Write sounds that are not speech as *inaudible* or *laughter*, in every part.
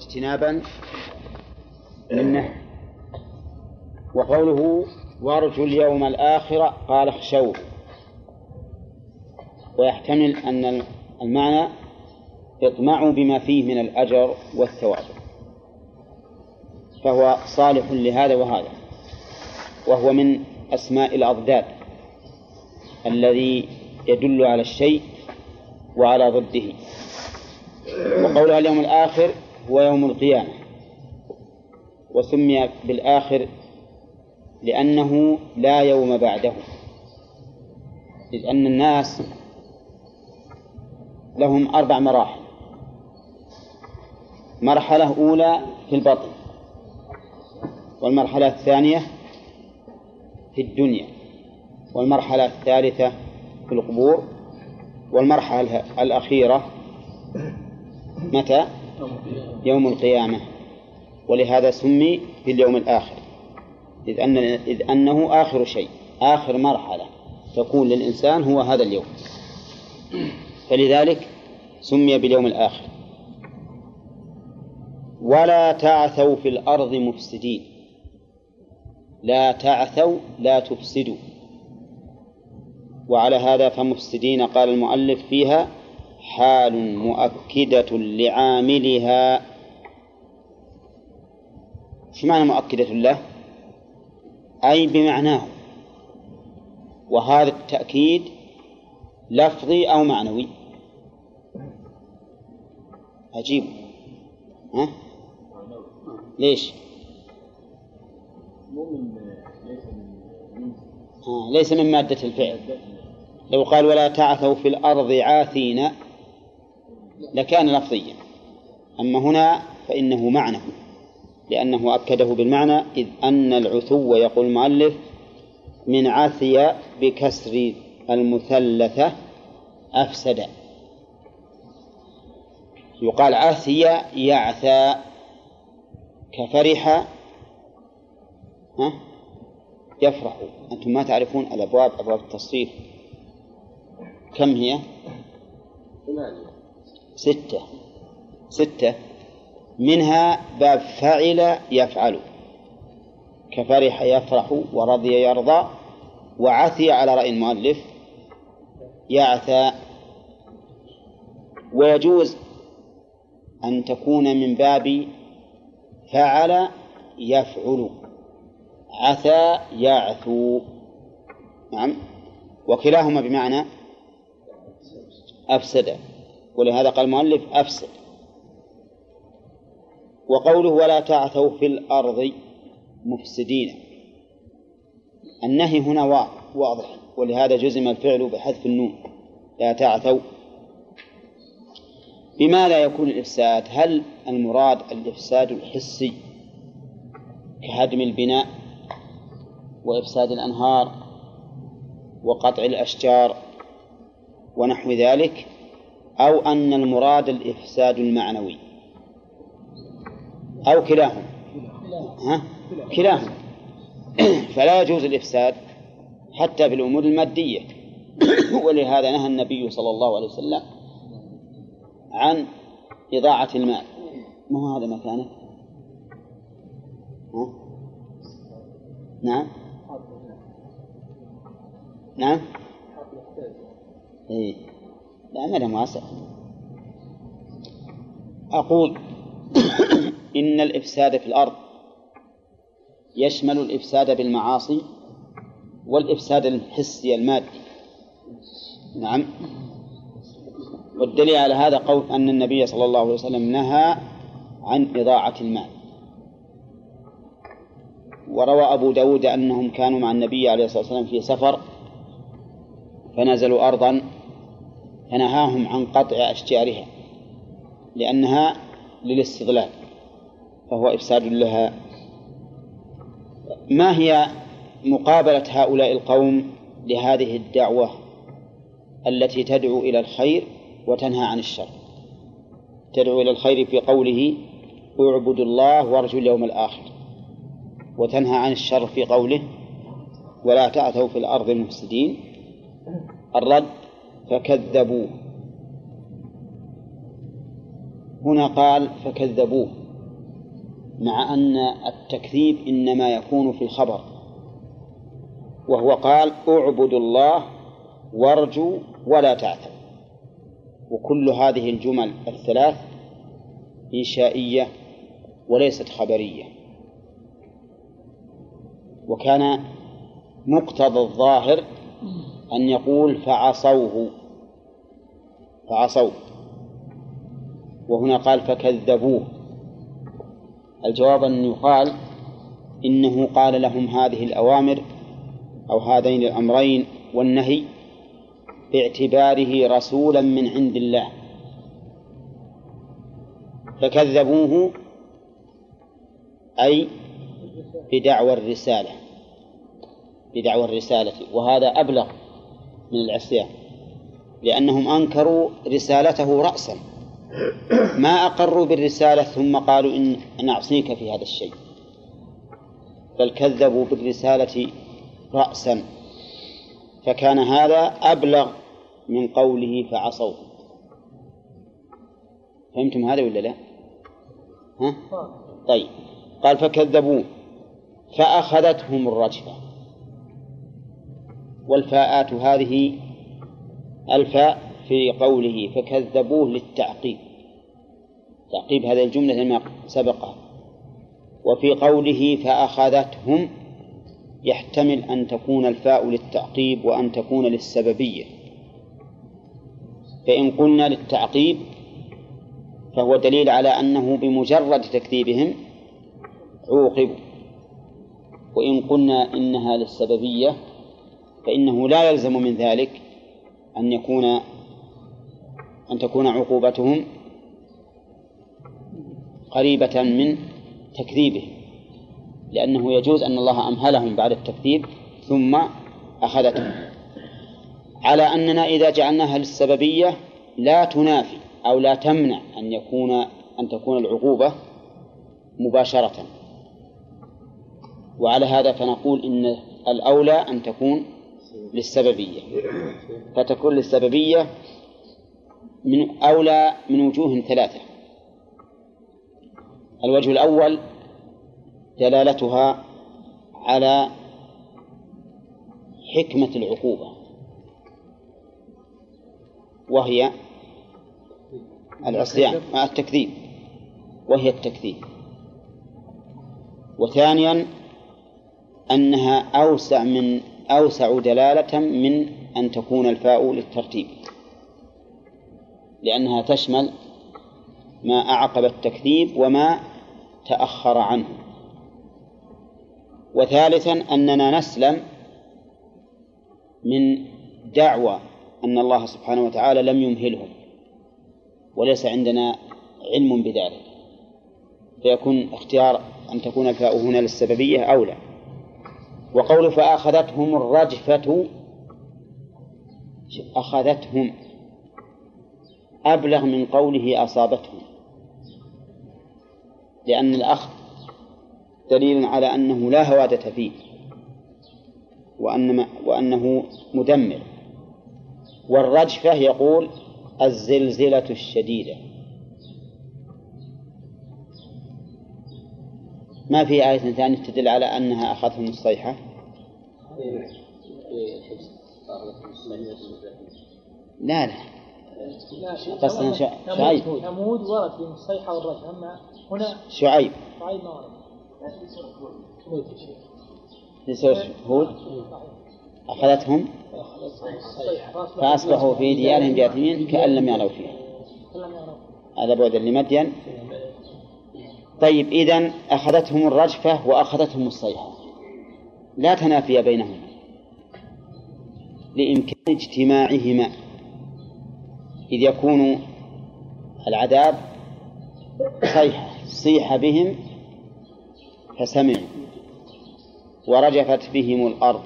واجتنابا منه. وقوله وارجوا اليوم الآخر قال اخشوه. ويحتمل أن المعنى اطمعوا بما فيه من الأجر والثواب. فهو صالح لهذا وهذا. وهو من أسماء الأضداد الذي يدل على الشيء وعلى ضده. وقولها اليوم الآخر هو يوم القيامة وسمي بالآخر لأنه لا يوم بعده إذ أن الناس لهم أربع مراحل مرحلة أولى في البطن والمرحلة الثانية في الدنيا والمرحلة الثالثة في القبور والمرحلة الأخيرة متى؟ يوم القيامة. ولهذا سمي في اليوم الآخر. إذ, أن إذ أنه آخر شيء آخر مرحلة تكون للإنسان هو هذا اليوم. فلذلك سمي باليوم الآخر. ولا تعثوا في الأرض مفسدين. لا تعثوا لا تفسدوا. وعلى هذا فمفسدين قال المؤلف فيها حال مؤكدة لعاملها شو معنى مؤكدة له؟ أي بمعناه وهذا التأكيد لفظي أو معنوي عجيب ها؟ ليش؟ آه ليس من مادة الفعل لو قال ولا تعثوا في الأرض عاثين لكان لفظيا. أما هنا فإنه معنى لأنه أكده بالمعنى إذ أن العثو يقول المؤلف من عثي بكسر المثلثة أفسد. يقال عثي يعثى كفرح ها؟ يفرح. أنتم ما تعرفون الأبواب أبواب التصريف. كم هي؟ ستة. ستة. منها باب فعل يفعل. كفرح يفرح ورضي يرضى وعثي على رأي المؤلف يعثى. ويجوز أن تكون من باب فعل يفعل. عثى يعثو. نعم. وكلاهما بمعنى أفسد. ولهذا قال المؤلف أفسد. وقوله ولا تعثوا في الأرض مفسدين. النهي هنا واضح ولهذا جزم الفعل بحذف النون. لا تعثوا. بماذا يكون الإفساد هل المراد الإفساد الحسي كهدم البناء وإفساد الأنهار وقطع الأشجار ونحو ذلك؟ أو أن المراد الإفساد المعنوي. أو كلاهما. ها؟ كلاهما. *clears throat* فلا يجوز الإفساد حتى بالأمور المادية. *clears throat* ولهذا نهى النبي صلى الله عليه وسلم عن إضاعة المال. ما هو هذا مكانه؟ ها؟ نعم. نعم. إيه. لا ما واسع أقول *coughs* إن الإفساد في الأرض يشمل الإفساد بالمعاصي والإفساد الحسي المادي. نعم. والدليل على هذا قول أن النبي صلى الله عليه وسلم نهى عن إضاعة المال. وروى أبو داود أنهم كانوا مع النبي عليه الصلاة والسلام في سفر فنزلوا أرضا فنهاهم عن قطع أشجارها لأنها للاستغلال فهو إفساد لها. ما هي مقابلة هؤلاء القوم لهذه الدعوة التي تدعو إلى الخير وتنهى عن الشر؟ تدعو إلى الخير في قوله اعبدوا الله وارجوا اليوم الآخر وتنهى عن الشر في قوله ولا تعثوا في الأرض مفسدين الرد فكذبوه. هنا قال فكذبوه مع أن التكذيب إنما يكون في الخبر. وهو قال اعبدوا الله وارجوا ولا تعثوا وكل هذه الجمل الثلاث إنشائية وليست خبرية. وكان مقتضى الظاهر أن يقول فعصوه. فعصوه وهنا قال فكذبوه. الجواب أن يقال إنه قال لهم هذه الأوامر أو هذين الأمرين والنهي باعتباره رسولا من عند الله. فكذبوه أي بدعوى الرسالة. بدعوى الرسالة. وهذا أبلغ من العصيان. لأنهم أنكروا رسالته رأسا. ما أقروا بالرسالة ثم قالوا إن نعصيك في هذا الشيء. بل كذبوا بالرسالة رأسا. فكان هذا أبلغ من قوله فعصوه. فهمتم هذا ولا لا؟ ها؟ طيب. قال فكذبوه. فأخذتهم الرجفة. والفاءات هذه الفاء في قوله فكذبوه للتعقيب. تعقيب هذه الجملة ما سبقها. وفي قوله فأخذتهم يحتمل أن تكون الفاء للتعقيب وأن تكون للسببية. فإن قلنا للتعقيب فهو دليل على أنه بمجرد تكذيبهم عوقبوا. وإن قلنا إنها للسببية فإنه لا يلزم من ذلك أن يكون أن تكون عقوبتهم قريبة من تكذيبهم لأنه يجوز أن الله أمهلهم بعد التكذيب ثم أخذتهم. على أننا إذا جعلناها للسببية لا تنافي أو لا تمنع أن يكون أن تكون العقوبة مباشرة. وعلى هذا فنقول إن الأولى أن تكون للسببية. فتكون للسببية من أولى من وجوه ثلاثة. الوجه الأول دلالتها على حكمة العقوبة وهي العصيان مع التكذيب وهي التكذيب. وثانيا أنها أوسع من أوسع دلالة من أن تكون الفاء للترتيب لأنها تشمل ما أعقب التكذيب وما تأخر عنه. وثالثا أننا نسلم من دعوى أن الله سبحانه وتعالى لم يمهلهم وليس عندنا علم بذلك. فيكون اختيار أن تكون الفاء هنا للسببية أولى وقول فأخذتهم الرجفة أخذتهم أبلغ من قوله أصابتهم. لأن الأخذ دليل على أنه لا هوادة فيه وأن وأنه مدمر. والرجفة يقول الزلزلة الشديدة. ما في آية ثانية تدل على أنها أخذتهم الصيحة؟ لا لا. قصدنا شعيب. ثمود ورد في الصيحة والرجل أما هنا شعيب. شعيب ما ورد. ليس هود. أخذتهم؟ فأصبحوا في ديارهم جاثمين كأن لم يروا فيها. هذا بعد لمدين. طيب إذن أخذتهم الرجفة وأخذتهم الصيحة. لا تنافي بينهما. لإمكان اجتماعهما. إذ يكون العذاب صيحة صيح بهم فسمعوا. ورجفت بهم الأرض.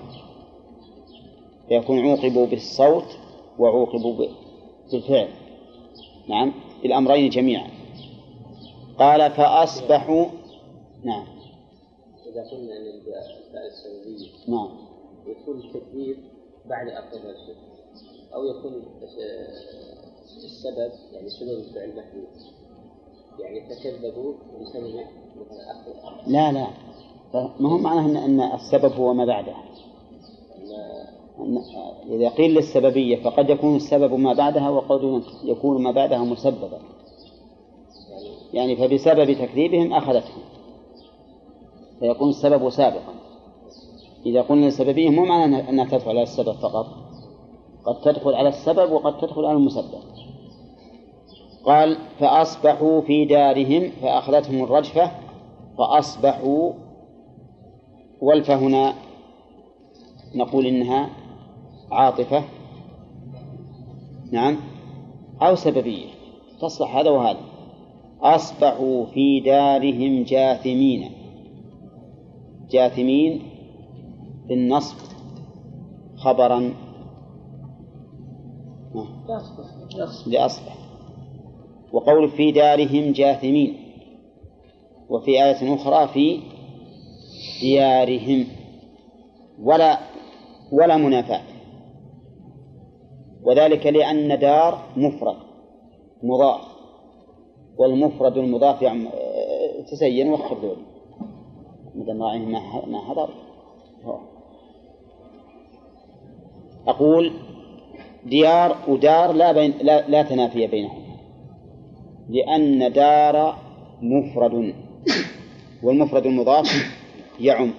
فيكون عوقبوا بالصوت وعوقبوا بالفعل. نعم بالأمرين جميعا. قال فأصبحوا نعم. إذا قلنا أن الفاء السببية نعم. يكون التكبير بعد أقل الشرك أو يكون السبب يعني سبب الفعل محدود يعني تكذبوا بسبب مثلا أخذ لا لا. ما هو معناه أن السبب هو ما بعده. إذا قيل للسببية فقد يكون السبب ما بعدها وقد يكون ما بعدها مسببا. يعني فبسبب تكذيبهم أخذتهم. فيكون السبب سابقا. إذا قلنا السببية مو معنى أنها- تدخل على السبب فقط. قد تدخل على السبب وقد تدخل على المسبب. قال فأصبحوا في دارهم فأخذتهم الرجفة فأصبحوا والف هنا نقول إنها عاطفة. نعم. أو سببية. تصلح هذا وهذا. أصبحوا في دارهم جاثمين. جاثمين بالنصب خبرا. لأصبح. وقول في دارهم جاثمين. وفي آية أخرى في ديارهم. ولا ولا منافاة. وذلك لأن دار مفرد مضاف. والمفرد المضاف يعم... آه، تزين وخر ذولي مثل ما ما حضر. أقول ديار ودار لا بين لا, لا تنافي بينهما. لأن دار مفرد. والمفرد المضاف يعم.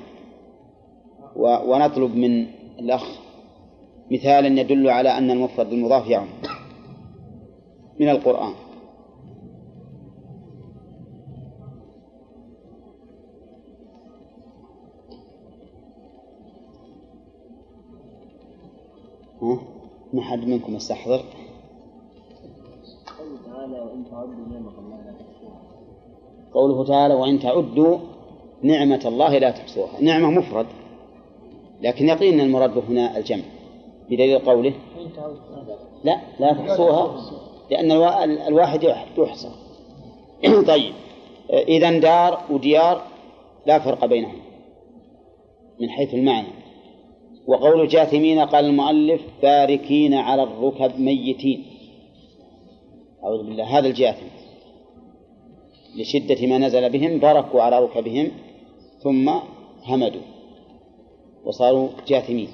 ونطلب من الأخ مثالا يدل على أن المفرد المضاف يعم. من القرآن. ما حد منكم يستحضر. قوله تعالى وإن تعدوا نعمة الله لا تحصوها. نعمة مفرد لكن يقين أن المراد هنا الجمع بدليل قوله لا لا تحصوها لأن الوا- الواحد يحصى *clears throat* طيب. إذا دار وديار لا فرق بينهم من حيث المعنى. وقول جاثمين قال المؤلف باركين على الركب ميتين. أعوذ بالله هذا الجاثم. لشدة ما نزل بهم بركوا على ركبهم ثم همدوا وصاروا جاثمين.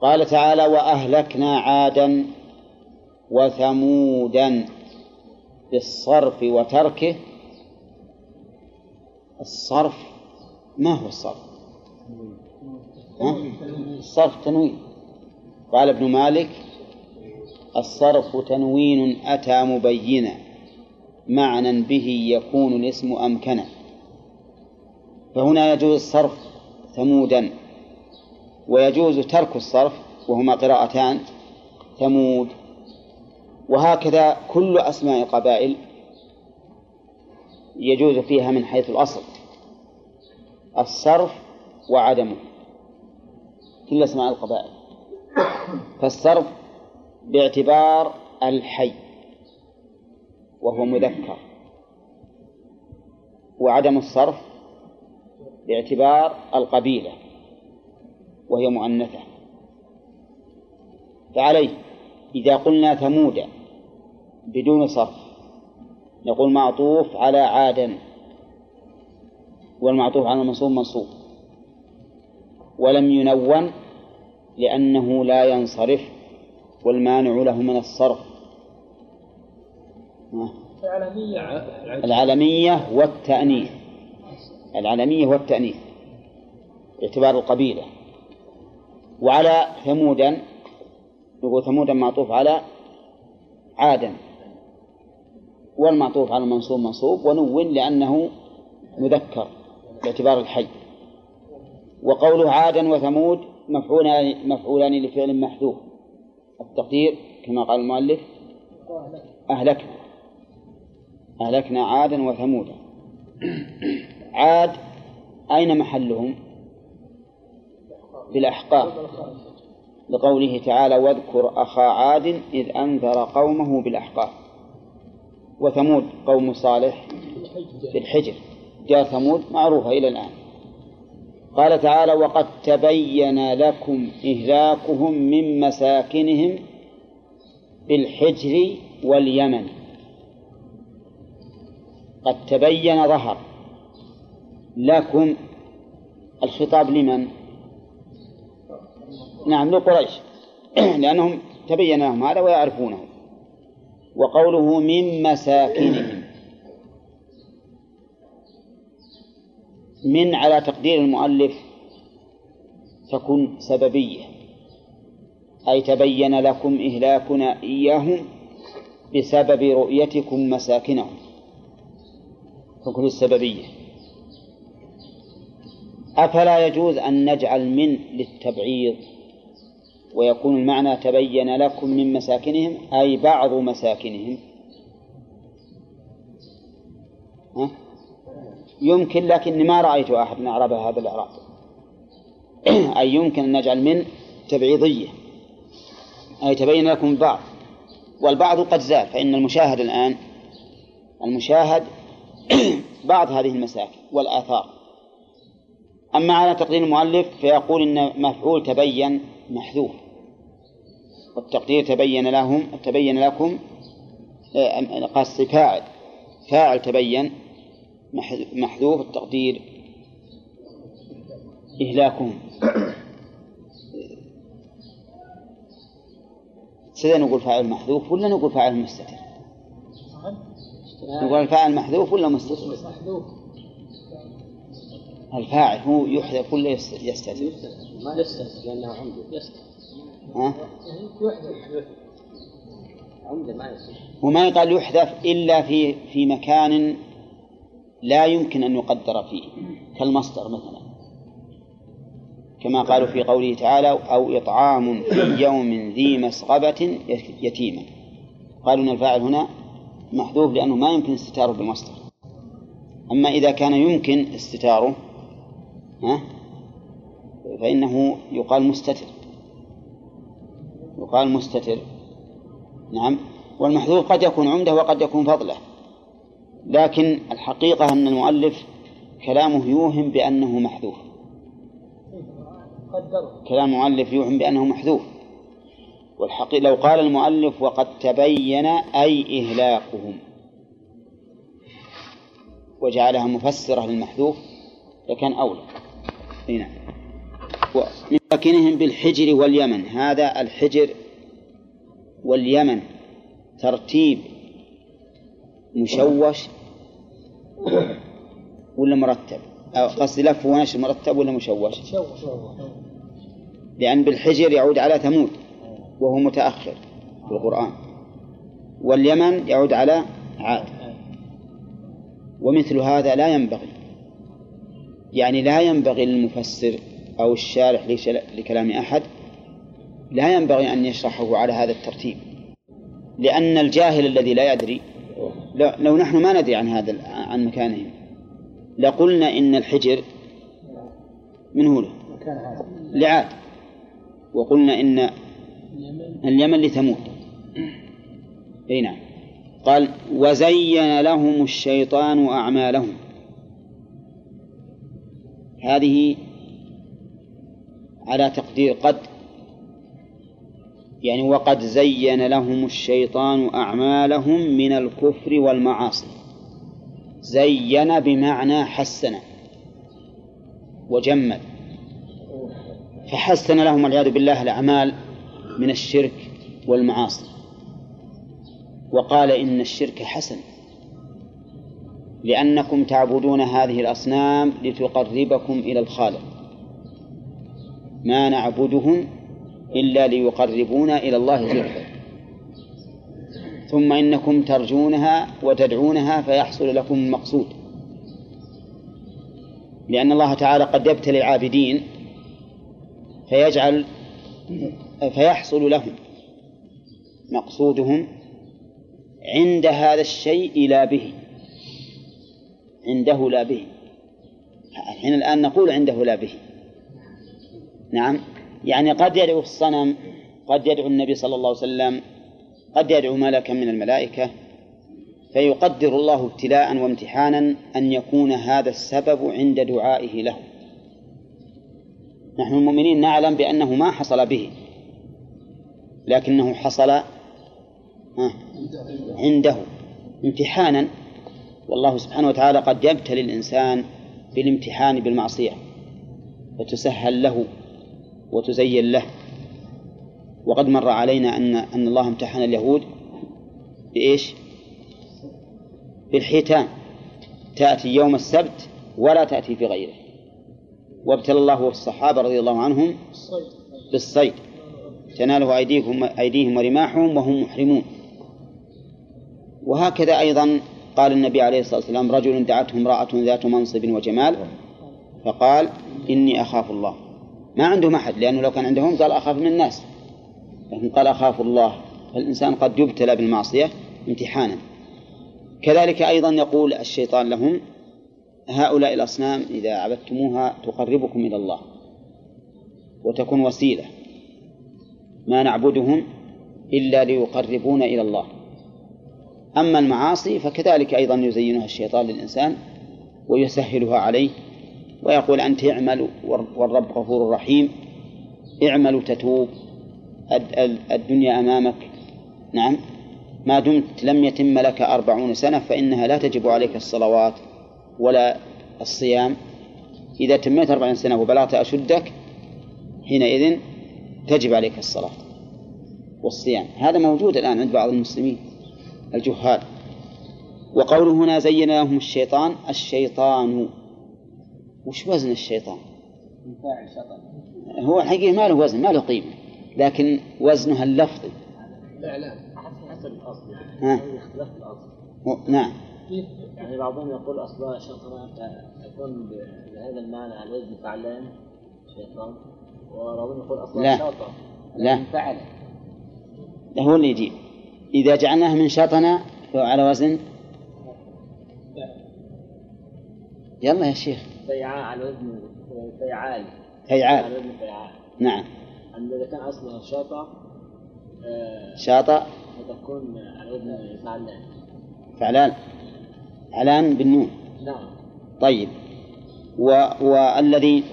قال تعالى وأهلكنا عادا وثمودا بالصرف وتركه. الصرف ما هو الصرف؟ الصرف تنوين. قال ابن مالك الصرف تنوين أتى مبينا معنى به يكون الاسم أمكنا فهنا يجوز الصرف ثمودا ويجوز ترك الصرف وهما قراءتان ثمود. وهكذا كل أسماء القبائل يجوز فيها من حيث الأصل الصرف وعدمه. كل أسماء القبائل. فالصرف باعتبار الحي وهو مذكر. وعدم الصرف باعتبار القبيلة وهي مؤنثة. فعليه. إذا قلنا ثمود بدون صرف نقول معطوف على عادا والمعطوف على المنصوب منصوب. ولم ينون لأنه لا ينصرف والمانع له من الصرف. العالمية. العلمية والتأنيث. العلمية والتأنيث. باعتبار القبيلة. وعلى ثمودا نقول ثمودا معطوف على عادا. والمعطوف على المنصوب منصوب ونون لأنه مذكر باعتبار الحي. وقوله عادا وثمود مفعولان مفعولان لفعل محذوف. التقدير كما قال المؤلف أهلكنا. أهلكنا عادا وثمودا. عاد أين محلهم؟ بالأحقاف لقوله تعالى واذكر أخا عاد إذ أنذر قومه بالأحقاف. وثمود قوم صالح بالحجر جاء ثمود معروفة إلى الآن. قال تعالى وقد تبين لكم إهلاكهم من مساكنهم بالحجر واليمن. قد تبين ظهر لكم الخطاب لمن؟ نعم لقريش. *clears throat* لأنهم تبين لهم هذا ويعرفونه. وقوله من مساكنهم. من على تقدير المؤلف تكون سببية. أي تبين لكم إهلاكنا إياهم بسبب رؤيتكم مساكنهم. تكون السببية. أفلا يجوز أن نجعل من للتبعيض؟ ويكون المعنى تبين لكم من مساكنهم أي بعض مساكنهم. يمكن لكن ما رأيت أحد أعرب هذا الإعراب. *clears throat* أي يمكن أن نجعل من تبعيضية. أي تبين لكم البعض. والبعض قد زال فإن المشاهد الآن المشاهد *clears throat* بعض هذه المساكن والآثار. أما على تقدير المؤلف فيقول إن مفعول تبين محذوف. والتقدير تبين لهم تبين لكم آه، قصد فاعل فاعل تبين محذوف التقدير إهلاكهم سيدا نقول فاعل محذوف ولا نقول فاعل مستتر؟ نقول الفاعل محذوف ولا مستتر؟ الفاعل هو يحذف ولا يستتر؟ ما يستتر لأنه عنده يستتر ها؟ عمده ما يستتر هو ما يقال يحذف إلا في في مكان لا يمكن أن يقدر فيه. كالمصدر مثلا. كما قالوا في قوله تعالى أو إطعام في يوم ذي مسغبة يتيما. قالوا أن الفاعل هنا محذوف لأنه ما يمكن استتاره بالمصدر أما إذا كان يمكن استتاره ها فإنه يقال مستتر. يقال مستتر. نعم. والمحذوف قد يكون عمده وقد يكون فضله. لكن الحقيقة أن المؤلف كلامه يوهم بأنه محذوف. كلام المؤلف يوهم بأنه محذوف. والحقيقة لو قال المؤلف وقد تبين أي إهلاكهم وجعلها مفسرة للمحذوف لكان أولى. نعم. ومن ساكنهم بالحجر واليمن. هذا الحجر واليمن ترتيب مشوش ولا مرتب؟ قصدي لف ونشر مرتب ولا مشوش؟ لأن بالحجر يعود على ثمود وهو متأخر في القرآن. واليمن يعود على عاد. ومثل هذا لا ينبغي. يعني لا ينبغي للمفسر أو الشارح لكلام أحد لا ينبغي أن يشرحه على هذا الترتيب. لأن الجاهل الذي لا يدري لو نحن ما ندري عن هذا عن مكانهم. لقلنا إن الحجر من هنا لعاد. وقلنا إن اليمن لثمود. أي نعم. قال وزين لهم الشيطان أعمالهم. هذه على تقدير قد يعني وقد زين لهم الشيطان أعمالهم من الكفر والمعاصي. زين بمعنى حسن وجمل. فحسن لهم والعياذ بالله الأعمال من الشرك والمعاصي. وقال إن الشرك حسن. لأنكم تعبدون هذه الأصنام لتقربكم إلى الخالق. ما نعبدهم إلا ليقربونا إلى الله زلفى ثم إنكم ترجونها وتدعونها فيحصل لكم المقصود لأن الله تعالى قد يبتلي العابدين فيجعل فيحصل لهم مقصودهم عند هذا الشيء لا به. عنده لا به. حين الآن نقول عنده لا به. نعم. يعني قد يدعو الصنم قد يدعو النبي صلى الله عليه وسلم قد يدعو ملكا من الملائكة فيقدر الله ابتلاء وامتحانا أن يكون هذا السبب عند دعائه له. نحن المؤمنين نعلم بأنه ما حصل به لكنه حصل عنده امتحانا. والله سبحانه وتعالى قد يبتلي الإنسان بالامتحان بالمعصية فتسهل له وتزين له. وقد مر علينا أن أن الله امتحن اليهود بإيش؟ بالحيتان. تأتي يوم السبت ولا تأتي في غيره. وابتلى الله الصحابة رضي الله عنهم بالصيد. تناله أيديهم أيديهم ورماحهم وهم محرمون. وهكذا أيضا قال النبي عليه الصلاة والسلام رجل دعته امرأة ذات منصب وجمال فقال إني أخاف الله. ما عندهم أحد لأنه لو كان عندهم قال أخاف من الناس. لكن قال أخاف الله. فالإنسان قد يبتلى بالمعصية امتحانا. كذلك أيضا يقول الشيطان لهم هؤلاء الأصنام إذا عبدتموها تقربكم إلى الله وتكون وسيلة. ما نعبدهم إلا ليقربونا إلى الله. أما المعاصي فكذلك أيضا يزينها الشيطان للإنسان ويسهلها عليه ويقول أنت اعمل والرب غفور رحيم اعمل تتوب الدنيا أمامك. نعم. ما دمت لم يتم لك أربعون سنة فإنها لا تجب عليك الصلوات ولا الصيام. إذا تميت أربعين سنة وبلغت أشدك حينئذ تجب عليك الصلاة والصيام. هذا موجود الآن عند بعض المسلمين الجهال. وقوله هنا زين لهم الشيطان الشيطان وش وزن الشيطان؟ هو الحقيقة ما له وزن ما له قيمة لكن وزنها اللفظي. الإعلام حسب الأصل. يعني اختلاف الأصل. نعم. يعني بعضهم يقول أصلا شيطان يكون بهذا المعنى على وزن فعلان شيطان وبعضهم يقول أصلا لا. شاطر لا. فعل. هو اللي يجيب. إذا جعلناه من شطنة فهو على وزن؟ يلا يا شيخ. فيعال على وزن فيعال فيعال على وزن فيعال نعم. أما إذا كان أصلها شاطر آه، شاطأ فتكون على وزن فعلان. فعلان. علان بالنون. نعم. طيب. و... والذي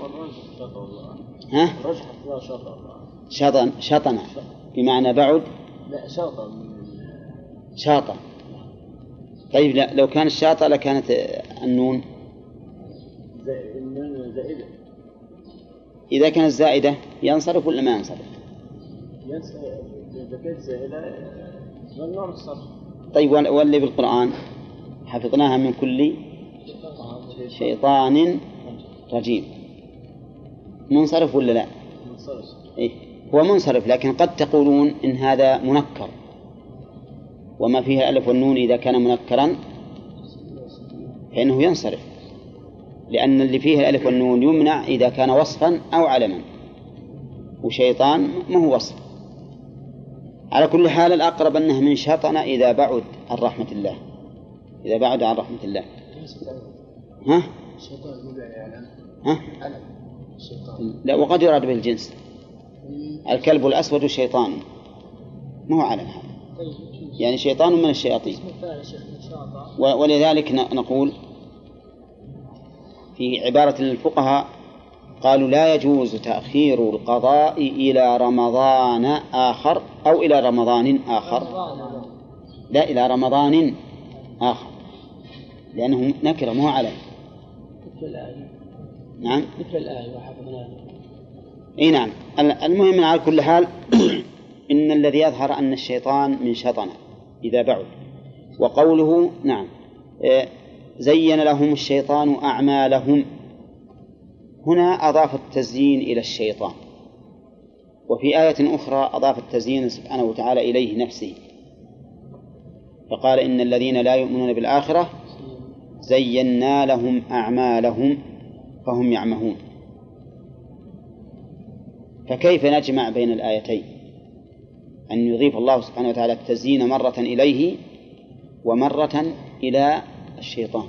ها؟ شطن شطنة بمعنى بعد؟ لا شاطر من شاطة طيب لا لو كان الشاطئ لكانت النون. زائدة. إذا كانت زائدة ينصرف ولا ما ينصرف؟ إذا كانت زائدة ممنوع من الصرف طيب وال- واللي بالقرآن حفظناها من كل شيطان رجيم. منصرف ولا لا؟ من الصرف إيه؟ هو منصرف لكن قد تقولون إن هذا منكر. وما فيه الألف والنون إذا كان منكرا فإنه ينصرف. لأن اللي فيه الألف والنون يمنع إذا كان وصفا أو علما. وشيطان ما هو وصف. على كل حال الأقرب أنه من شطن إذا بعد عن رحمة الله. إذا بعد عن رحمة الله. ها؟ ها؟ لا وقد يراد به الجنس. الكلب الأسود شيطان. ما هو علم هذا؟ يعني شيطان من الشياطين. ولذلك نقول في عبارة للفقهاء قالوا لا يجوز تأخير القضاء إلى رمضان آخر أو إلى رمضان آخر. لا إلى رمضان آخر. لأنه نكرة مو علم مثل الآية نعم. مثل الآية وحفظناها إي نعم. ال- المهم على كل حال *clears throat* إن الذي يظهر أن الشيطان من شطن إذا بعد. وقوله نعم. إيه، زين لهم الشيطان أعمالهم. هنا أضاف التزيين إلى الشيطان. وفي آية أخرى أضاف التزيين سبحانه وتعالى إليه نفسه. فقال إن الذين لا يؤمنون بالآخرة زينا لهم أعمالهم فهم يعمهون. فكيف نجمع بين الآيتين؟ أن يضيف الله سبحانه وتعالى التزيين مرة إليه ومرة إلى الشيطان.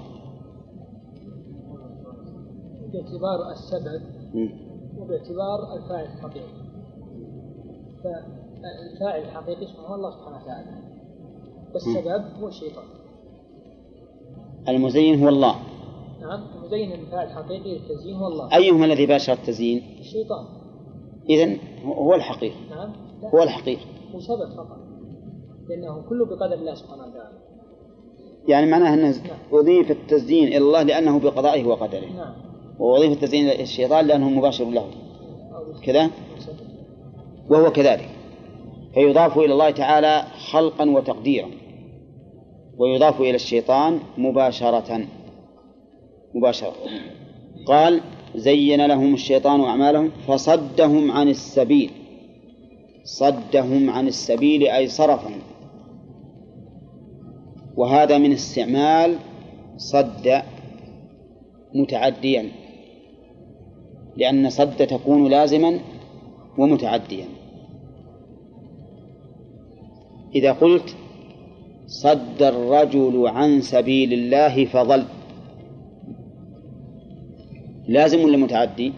باعتبار السبب. وباعتبار الفاعل الحقيقي فالفاعل الحقيقي اسمه هو الله سبحانه وتعالى. والسبب هو الشيطان. المزين هو الله. نعم المزين الفاعل الحقيقي للتزيين هو الله. أيهما الذي باشر التزيين؟ الشيطان. إذن هو الحقيقي. نعم هو الحقيقي. هو سبب فقط. لأنه كله بقدر الله سبحانه وتعالى. يعني معناه أنه أضيف التزيين إلى الله لأنه بقضائه وقدره. نعم. وأضيف التزيين إلى الشيطان لأنه مباشر له. كذا؟ وهو كذلك. فيضاف إلى الله تعالى خلقا وتقديرا. ويضاف إلى الشيطان مباشرة. مباشرة. قال زين لهم الشيطان أعمالهم فصدهم عن السبيل. صدهم عن السبيل أي صرفهم. وهذا من استعمال صد متعديا لأن صد تكون لازما ومتعديا. إذا قلت صد الرجل عن سبيل الله فضل لازم ولا متعدي؟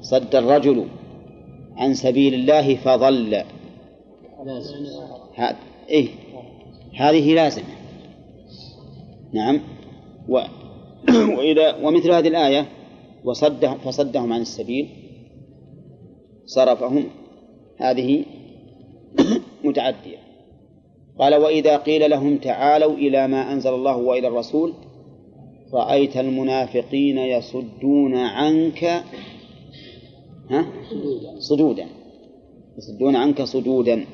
صد الرجل عن سبيل الله فضل. لازم. ها... إيه. هذه لازمة نعم. و... *clears throat* وإذا ومثل هذه الآية وصدهم فصدهم عن السبيل صرفهم هذه *clears throat* متعدية. قال وإذا قيل لهم تعالوا إلى ما أنزل الله وإلى الرسول رأيت المنافقين يصدون عنك ها؟ صدودا. يصدون عنك صدودا.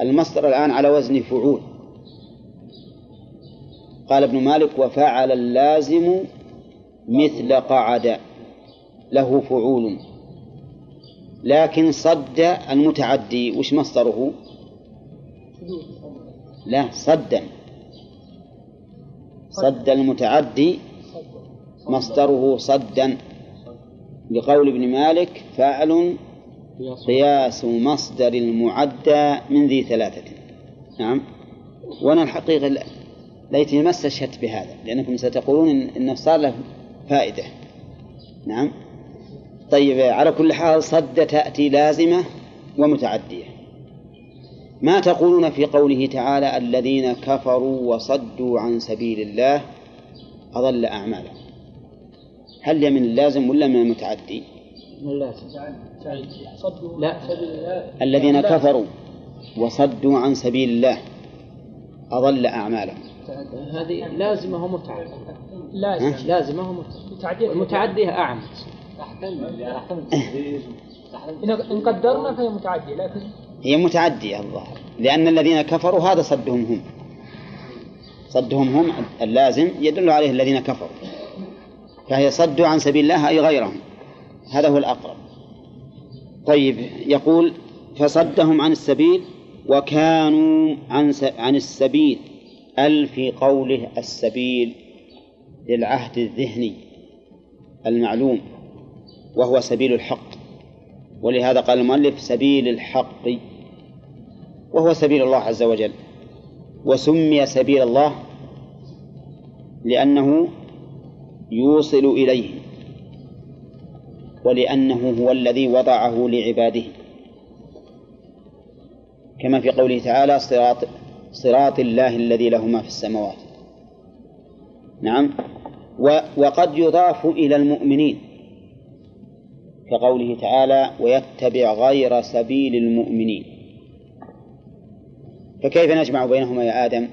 المصدر الآن على وزن فعول. قال ابن مالك وفعل اللازم مثل قعد له فعول. لكن صد المتعدي وش مصدره؟ لا صدا صد المتعدي مصدره صدا. لقول ابن مالك فاعل قياس مصدر المعدى من ذي ثلاثة. نعم. وأنا الحقيقة ليتني ما استشهدت بهذا لأنكم ستقولون إن صار له فائدة. نعم. طيب على كل حال صد تأتي لازمة ومتعدية. ما تقولون في قوله تعالى الذين كفروا وصدوا عن سبيل الله أضل أعمالهم؟ هل هي من اللازم ولا من المتعدي؟ لازم صدوا لا. الذين. كفروا وصدوا عن سبيل الله أضل أعمالهم. هذه لازمة ومتعدية لازم. لازمة متعدية المتعدية أعم إن قدرنا فهي متعدية لكن هي متعدية الظاهر. لأن الذين كفروا هذا صدهم هم. صدهم هم اللازم يدل عليه الذين كفروا. فهي صدوا عن سبيل الله أي غيرهم. هذا هو الأقرب. طيب يقول فصدهم عن السبيل وكانوا عن عن السبيل. أل في قوله السبيل للعهد الذهني المعلوم وهو سبيل الحق. ولهذا قال المؤلف سبيل الحق وهو سبيل الله عز وجل. وسمي سبيل الله لأنه يوصل إليه ولأنه هو الذي وضعه لعباده. كما في قوله تعالى صراط صراط الله الذي له ما في السماوات. نعم. وقد يضاف إلى المؤمنين كقوله تعالى ويتبع غير سبيل المؤمنين. فكيف نجمع بينهما يا آدم؟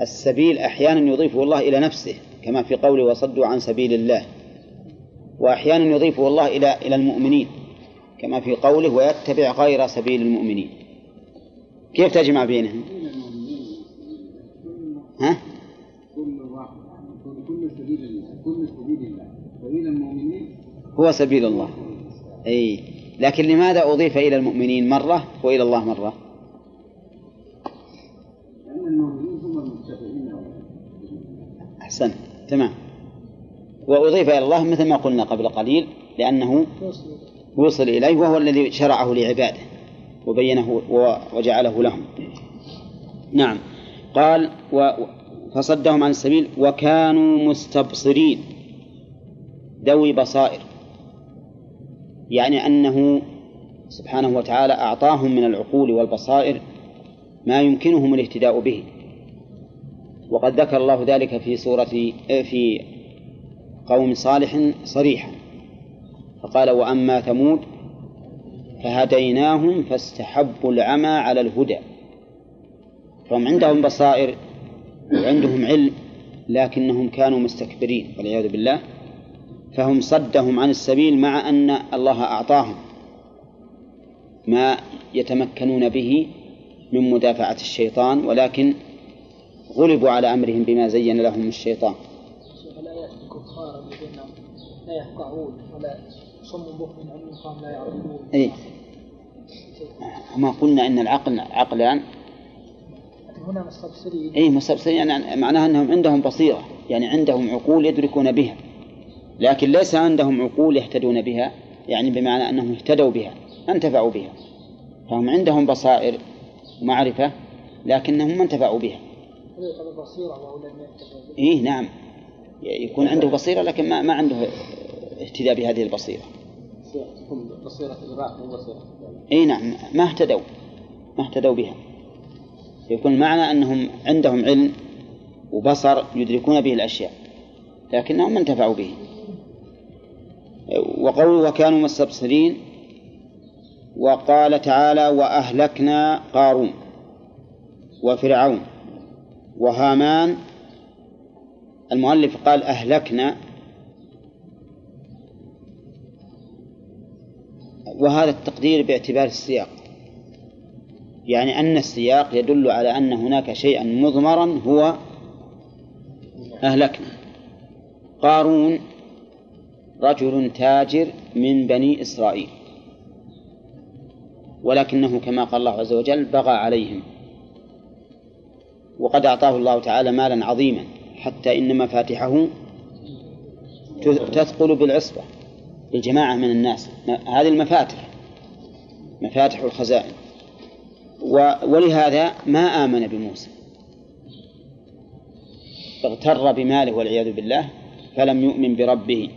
السبيل أحيانا يضيفه الله إلى نفسه كما في قوله وصدوا عن سبيل الله. وأحيانا يضيفه الله إلى إلى المؤمنين كما في قوله ويتبع غير سبيل المؤمنين. كيف تجمع بينهم؟ ها؟ هو سبيل الله. أي. لكن لماذا أضيف إلى المؤمنين مرة وإلى الله مرة؟ لأن المؤمنين هم تمام. وأضيف إلى الله مثل ما قلنا قبل قليل لأنه وصل إليه وهو الذي شرعه لعباده. وبينه وجعله لهم. نعم. قال و فصدهم عن السبيل وكانوا مستبصرين. ذوي بصائر. يعني أنه سبحانه وتعالى أعطاهم من العقول والبصائر ما يمكنهم الاهتداء به. وقد ذكر الله ذلك في سورة في قوم صالح صريحا. فقال وأما ثمود فهديناهم فاستحبوا العمى على الهدى. فهم عندهم بصائر وعندهم علم لكنهم كانوا مستكبرين والعياذ بالله. فهم صدهم عن السبيل مع أن الله أعطاهم ما يتمكنون به من مدافعة الشيطان ولكن غلبوا على أمرهم بما زين لهم الشيطان. الآيات الكفار الذين لا يفقهون ولا صم بكم عن قام لا يعرفون. إيه. ما قلنا أن العقل عقلان هنا مستبصرين أي مستبصرين يعني معناها أنهم عندهم بصيرة. يعني عندهم عقول يدركون بها. لكن ليس عندهم عقول يهتدون بها. يعني بمعنى أنهم اهتدوا بها انتفعوا بها. فهم عندهم بصائر ومعرفة لكنهم ما انتفعوا بها. إيه نعم. يكون عنده بصيرة لكن ما, ما عنده اهتداء بهذه البصيرة. بصيرة الإدراك مو بصيرة إي نعم ما اهتدوا ما اهتدوا بها. يكون المعنى أنهم عندهم علم وبصر يدركون به الأشياء لكنهم ما انتفعوا به. وقوله وكانوا مستبصرين وقال تعالى وأهلكنا قارون وفرعون وهامان. المؤلف قال أهلكنا وهذا التقدير باعتبار السياق. يعني أن السياق يدل على أن هناك شيئا مضمرا هو أهلكنا. قارون رجل تاجر من بني إسرائيل. ولكنه كما قال الله عز وجل بغى عليهم. وقد أعطاه الله تعالى مالا عظيما حتى إن مفاتحه تثقل بالعصبة. لجماعة من الناس. هذه المفاتح مفاتح الخزائن. ولهذا ما آمن بموسى. اغتر بماله والعياذ بالله فلم يؤمن بربه.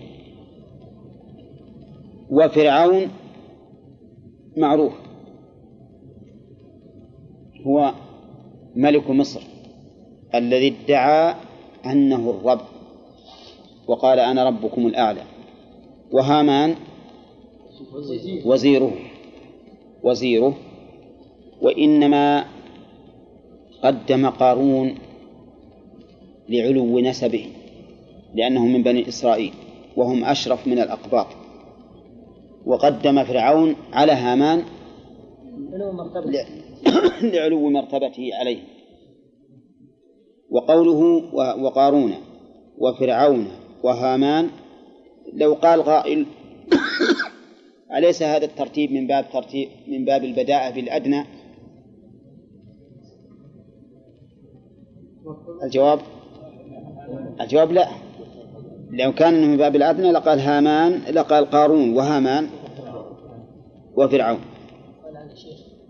وفرعون معروف. هو ملك مصر الذي ادعى أنه الرب. وقال أنا ربكم الأعلى. وهامان وزيره وزيره. وإنما قدم قارون لعلو نسبه لأنه من بني إسرائيل وهم أشرف من الأقباط. وقدم فرعون على هامان *coughs* لعلو مرتبته عليه. وقوله وقارون وفرعون وهامان لو قال قائل أليس هذا الترتيب من باب ترتيب من باب البداءة بالأدنى؟ الجواب؟ الجواب لا. لو كان من باب الأدنى لقال هامان لقال قارون وهامان وفرعون.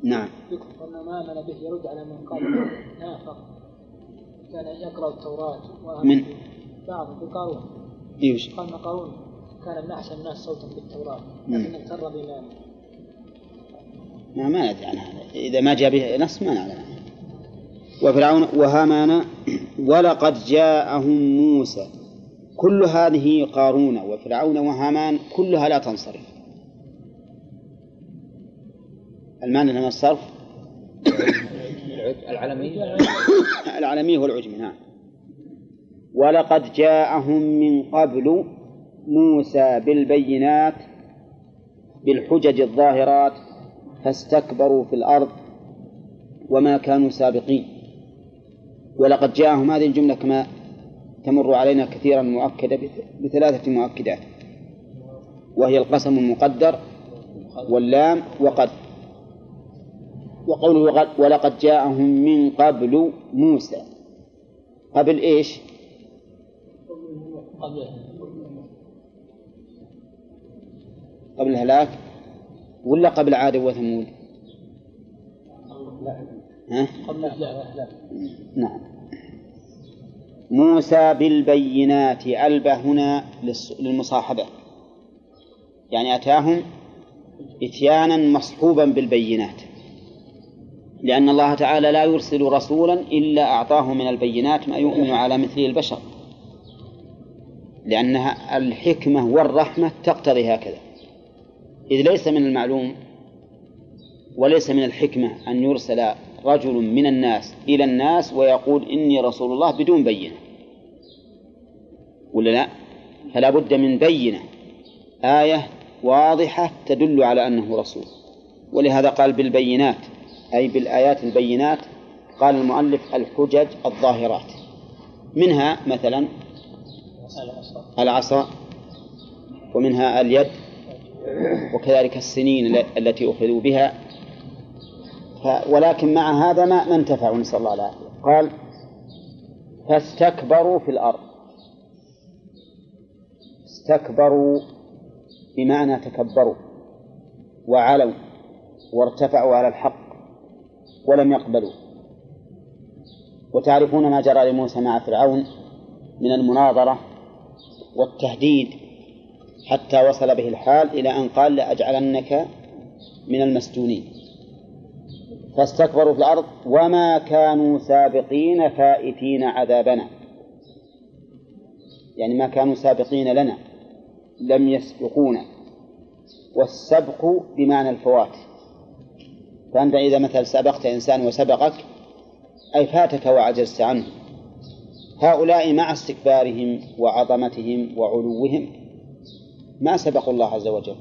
نعم. يكفر ما آمن به يرد على من؟ قال نافق كان يقرأ التوراة من؟ بعض بقارون إيش؟ قال قارون. كان من أحسن الناس صوتا بالتوراة. مم. لكن اغتر بما ما ما ندري عن هذا إذا ما جاء به نص ما نعلم عنه وفرعون وهامان *clears throat* ولقد جاءهم موسى. كل هذه قارون وفرعون وهامان كلها لا تنصرف. المعنى من الصرف *coughs* العلمي. *coughs* العالمي والعجمي نعم. ولقد جاءهم من قبل موسى بالبينات بالحجج الظاهرات فاستكبروا في الأرض وما كانوا سابقين. ولقد جاءهم هذه الجملة كما تمر علينا كثيرا مؤكدة بث- بثلاثة مؤكدات. وهي القسم المقدر واللام وقد. وقوله ولقد جاءهم من قبل موسى. قبل إيش؟ قبل الهلاك ولا قبل عاد وثمود؟ ها؟ قبل لا لا نعم. موسى بالبينات ألبى هنا للمصاحبة. يعني أتاهم إتيانا مصحوبا بالبينات. لأن الله تعالى لا يرسل رسولا إلا أعطاه من البينات ما يؤمن على مثله البشر. لأنها الحكمة والرحمة تقتضي هكذا. إذ ليس من المعلوم وليس من الحكمة أن يرسل رجل من الناس إلى الناس ويقول إني رسول الله بدون بينة. ولا لا؟ فلا بد من بينة. آية واضحة تدل على أنه رسول. ولهذا قال بالبينات أي بالآيات البينات قال المؤلف الحجج الظاهرات. منها مثلا العصا ومنها اليد وكذلك السنين التي أخذوا بها. ولكن مع هذا ما انتفعوا نسأل الله العافية. قال فاستكبروا في الأرض. استكبروا بمعنى تكبروا وعلوا وارتفعوا على الحق ولم يقبلوا. وتعرفون ما جرى لموسى مع فرعون من المناظرة والتهديد حتى وصل به الحال إلى أن قال لأجعلنك من المسجونين. فاستكبروا في الأرض وما كانوا سابقين فائتين عذابنا. يعني ما كانوا سابقين لنا لم يسبقونا. والسبق بمعنى الفوات. فأنت إذا مثلا سبقت إنسان وسبقك أي فاتك وعجزت عنه. هؤلاء مع استكبارهم وعظمتهم وعلوهم. ما سبقوا الله عز وجل.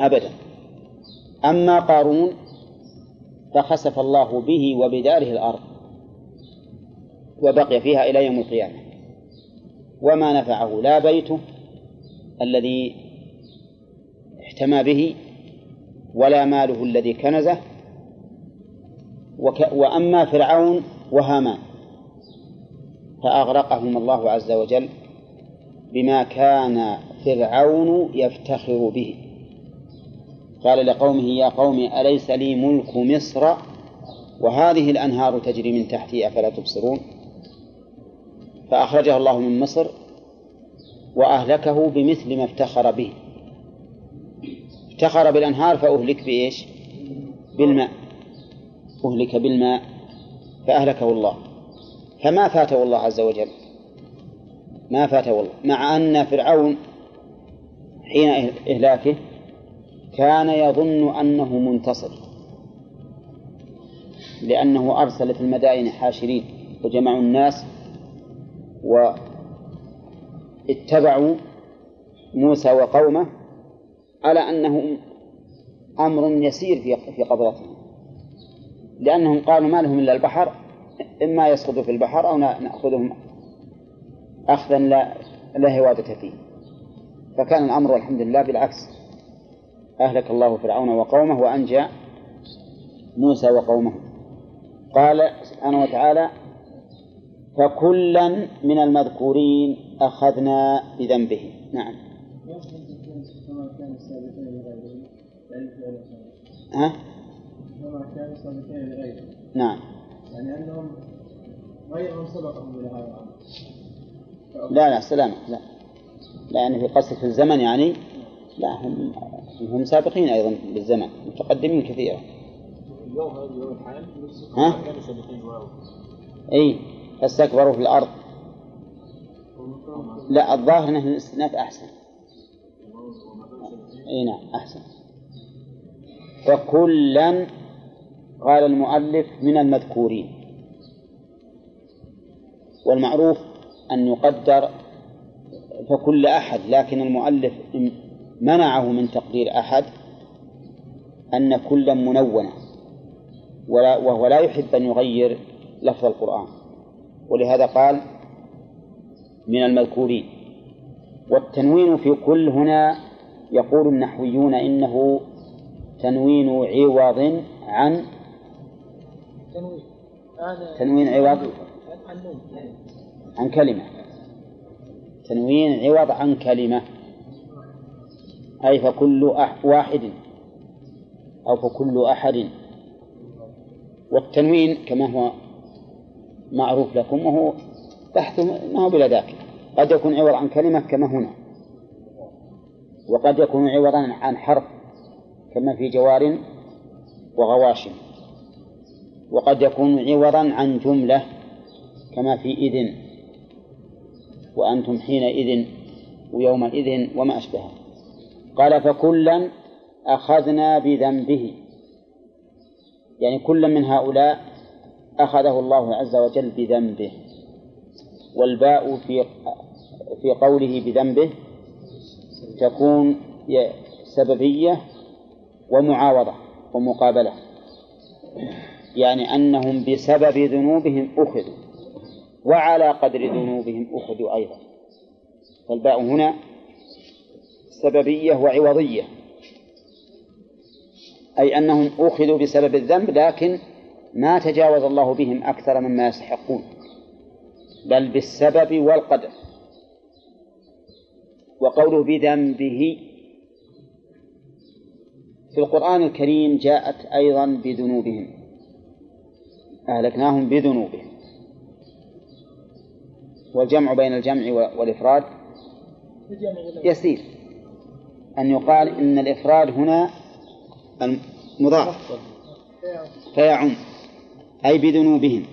أبدا. أما قارون فخسف الله به وبداره الأرض وبقي فيها إلى يوم القيامة. وما نفعه لا بيته الذي احتمى به ولا ماله الذي كنزه. وك وأما فرعون وهامان فأغرقهم الله عز وجل بما كان فرعون يفتخر به. قال لقومه يا قوم أليس لي ملك مصر؟ وهذه الأنهار تجري من تحتي أفلا تبصرون؟ فأخرجه الله من مصر وأهلكه بمثل ما افتخر به. افتخر بالأنهار فأهلك بإيش؟ بالماء. أهلك بالماء فأهلكه الله. فما فاته الله عز وجل؟ ما فاته الله مع أن فرعون حين إهلاكه كان يظن أنه منتصر لأنه أرسل في المدائن حاشرين وجمعوا الناس واتبعوا موسى وقومه على أنه أمر يسير في في قبضتهم لأنهم قالوا ما لهم إلا البحر إما يسقطوا في البحر أو نأخذهم أخذا لا لا هوادة فيه. فكان الأمر الحمد لله بالعكس. أهلك الله فرعون وقومه وأنجى موسى وقومه. قال سبحانه وتعالى فكلا من المذكورين أخذنا بذنبه نعم. ها؟ كما نعم. يعني أنهم غيرهم سبقهم إلى هذا الأمر. لا لا سلامة لا. لا يعني في قصة في الزمن يعني لا هم هم سابقين أيضا بالزمن متقدمين كثيرا. ها؟ إي فاستكبروا في الأرض. لا الظاهر إنه الاستئناف أحسن. إي نعم أحسن. فكلا قال المؤلف من المذكورين. والمعروف أن يقدر فكل أحد لكن المؤلف منعه من تقدير أحد أن كلا منونة ولا وهو لا يحب أن يغير لفظ القرآن. ولهذا قال من المذكورين. والتنوين في كل هنا يقول النحويون إنه تنوين عوض عن تنوين. عوض عن كلمة. تنوين عوض عن كلمة. أي فكل واحد. أو فكل أحد. والتنوين كما هو معروف لكم وهو بحث ما هو بلا ذاك. قد يكون عوض عن كلمة كما هنا. وقد يكون عوضا عن حرف كما في جوار وغواشم وقد يكون عوضا عن جملة كما في إذن. وأنتم حينئذ ويومئذ وما أشبهه. قال فكلا أخذنا بذنبه. يعني كل من هؤلاء أخذه الله عز وجل بذنبه. والباء في في قوله بذنبه تكون سببية ومعاوضة ومقابلة. يعني أنهم بسبب ذنوبهم أخذوا. وعلى قدر ذنوبهم أخذوا أيضا. فالباء هنا سببية وعوضية. أي أنهم أخذوا بسبب الذنب لكن ما تجاوز الله بهم أكثر مما يستحقون. بل بالسبب والقدر. وقوله بذنبه في القرآن الكريم جاءت أيضا بذنوبهم. أهلكناهم بذنوبهم. والجمع بين الجمع والإفراد يسير. أن يقال إن الإفراد هنا مضاف. فيعم. أي بذنوبهم.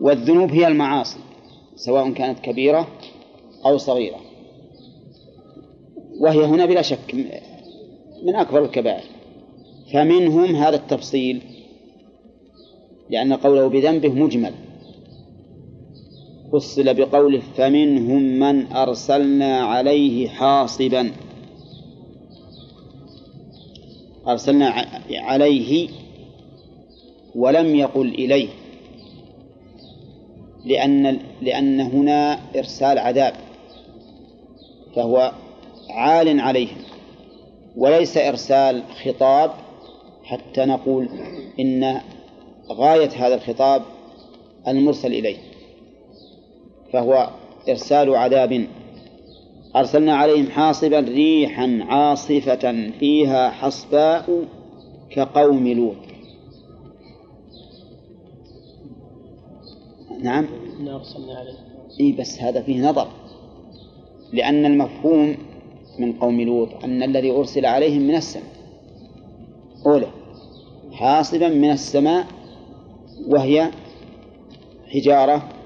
والذنوب هي المعاصي سواء كانت كبيرة أو صغيرة. وهي هنا بلا شك من أكبر الكبائر. فمنهم هذا التفصيل لأن قوله بذنبه مجمل. فصل بقوله فمنهم من أرسلنا عليه حاصبا. أرسلنا عليه ولم يقل إليه. لأن لأن هنا إرسال عذاب فهو عال عليهم وليس إرسال خطاب حتى نقول إن غاية هذا الخطاب المرسل إليه. فهو إرسال عذاب. أرسلنا عليهم حاصبا ريحا عاصفة فيها حصباء كقوم لوط. نعم. أرسلنا عليهم. إي بس هذا فيه نظر. لأن المفهوم من قوم لوط أن الذي أرسل عليهم من السماء. أولى حاصبا من السماء وهي حجارة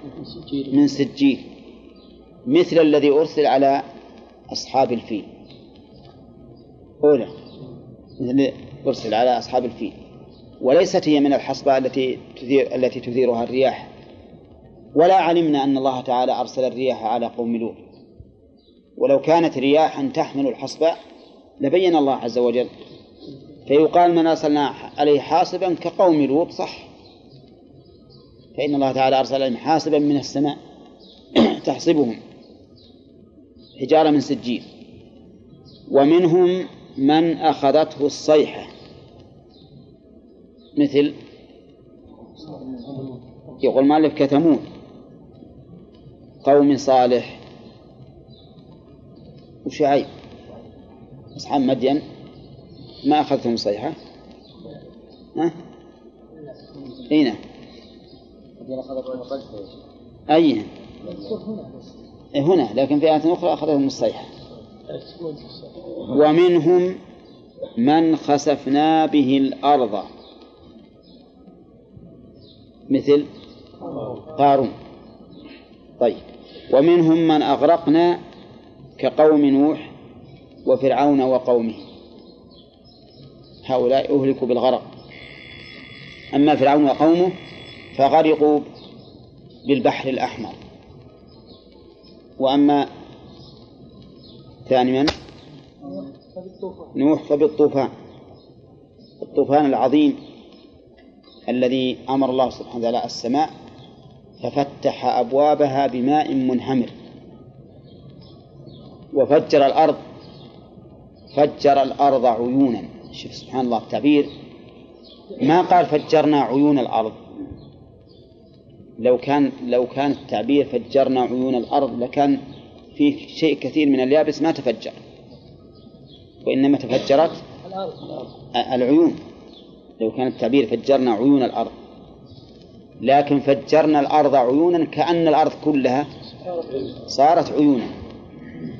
من سجيل. مثل الذي أرسل على أصحاب الفيل. أولى. مثل أرسل على أصحاب الفيل. وليست هي من الحصبة التي تثير التي تثيرها الرياح. ولا علمنا أن الله تعالى أرسل الرياح على قوم لوط. ولو كانت رياحا تحمل الحصبة لبين الله عز وجل. فيقال من أرسلنا عليه حاصبا كقوم لوط صح؟ فإن الله تعالى أرسل عليهم حاصبا من السماء *clears throat* تحصبهم حجارة من سجيل ومنهم من أخذته الصيحة مثل يقول مالك كثمود قوم صالح وشعيب أصحاب مدين ما أخذتهم الصيحة ها؟ أين؟ أي؟ هنا لكن في آية أخرى أخذتهم الصيحة. ومنهم من خسفنا به الأرض. مثل قارون. طيب. ومنهم من أغرقنا كقوم نوح وفرعون وقومه. هؤلاء أهلكوا بالغرق. أما فرعون وقومه فغرقوا بالبحر الأحمر. وأما ثاني من؟ نوح فبالطوفان. الطوفان العظيم الذي أمر الله سبحانه وتعالى السماء ففتح أبوابها بماء منهمر. وفجر الأرض فجر الأرض عيونا. شوف سبحان الله التعبير. ما قال فجرنا عيون الأرض؟ لو كان لو كان التعبير فجرنا عيون الأرض لكان فيه شيء كثير من اليابس ما تفجر. وإنما تفجرت العيون. لو كان التعبير فجرنا عيون الأرض. لكن فجرنا الأرض عيونا كأن الأرض كلها صارت عيونا.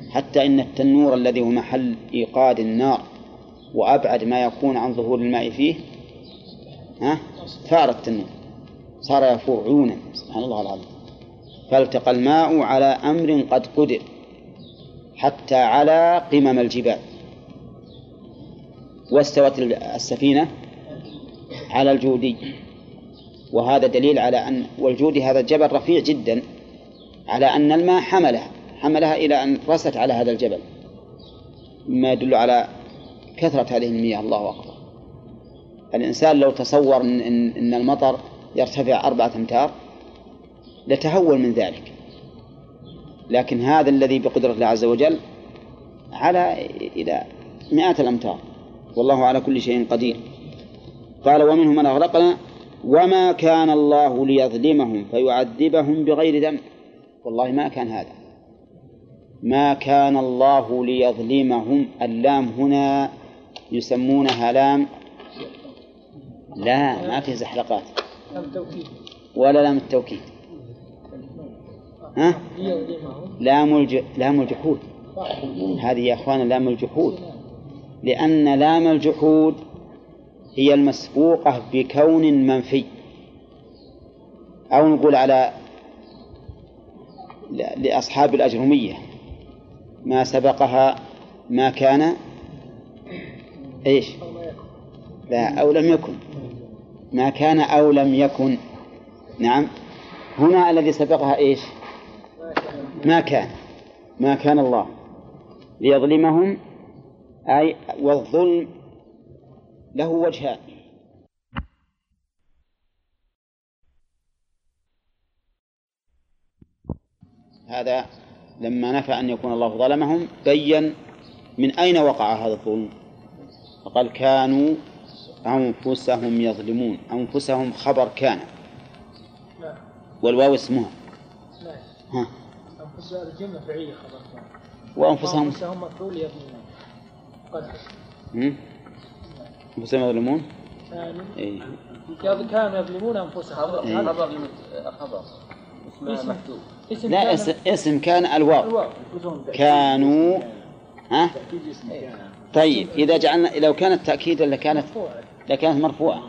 حتى إن التنور الذي هو محل إيقاد النار وأبعد ما يكون عن ظهور الماء فيه ها ثار التنور. صار يفور عيونا سبحان الله العظيم. فالتقى الماء على أمر قد قدر حتى على قمم الجبال. واستوت السفينة على الجودي. وهذا دليل على أن والجودي هذا الجبل رفيع جدا على أن الماء حملها حملها إلى أن رست على هذا الجبل. مما يدل على كثرة هذه المياه. الله أكبر. الإنسان لو تصور إن, إن المطر يرتفع أربعة أمتار لتهول من ذلك. لكن هذا الذي بقدرة الله عز وجل على إلى مئات الأمتار. والله على كل شيء قدير. قال ومنهم من أغرقنا وما كان الله ليظلمهم فيعذبهم بغير ذنب. والله ما كان هذا. ما كان الله ليظلمهم. اللام هنا يسمونها لام. لا ما في زحلقات. ولا لام التوكيد. ها؟ لام الج... لام الجحود. هذه يا إخوان لام الجحود. لأن لام الجحود هي المسبوقة بكون منفي. أو نقول على لأصحاب الأجرمية. ما سبقها ما كان إيش؟ لا أو لم يكن. ما كان أو لم يكن. نعم. هنا الذي سبقها إيش؟ ما كان. ما كان الله. ليظلمهم أي والظلم له وجهان. هذا لما نفى أن يكون الله ظلمهم بين من أين وقع هذا الظلم؟ فقال كانوا أنفسهم يظلمون. أنفسهم خبر كان. والواو اسمها. ها. أنفسهم الجملة فعية خبر كان. وأنفسهم أنفسهم مفعول يظلمون. قد أنفسهم يظلمون؟ إيه. كانوا يظلمون أنفسهم. خبر خبر اسم اسم. لا اسم, اسم كان الواو. كانوا ها؟ طيب إذا جعلنا لو كانت تأكيدا لكانت لكانت مرفوعة.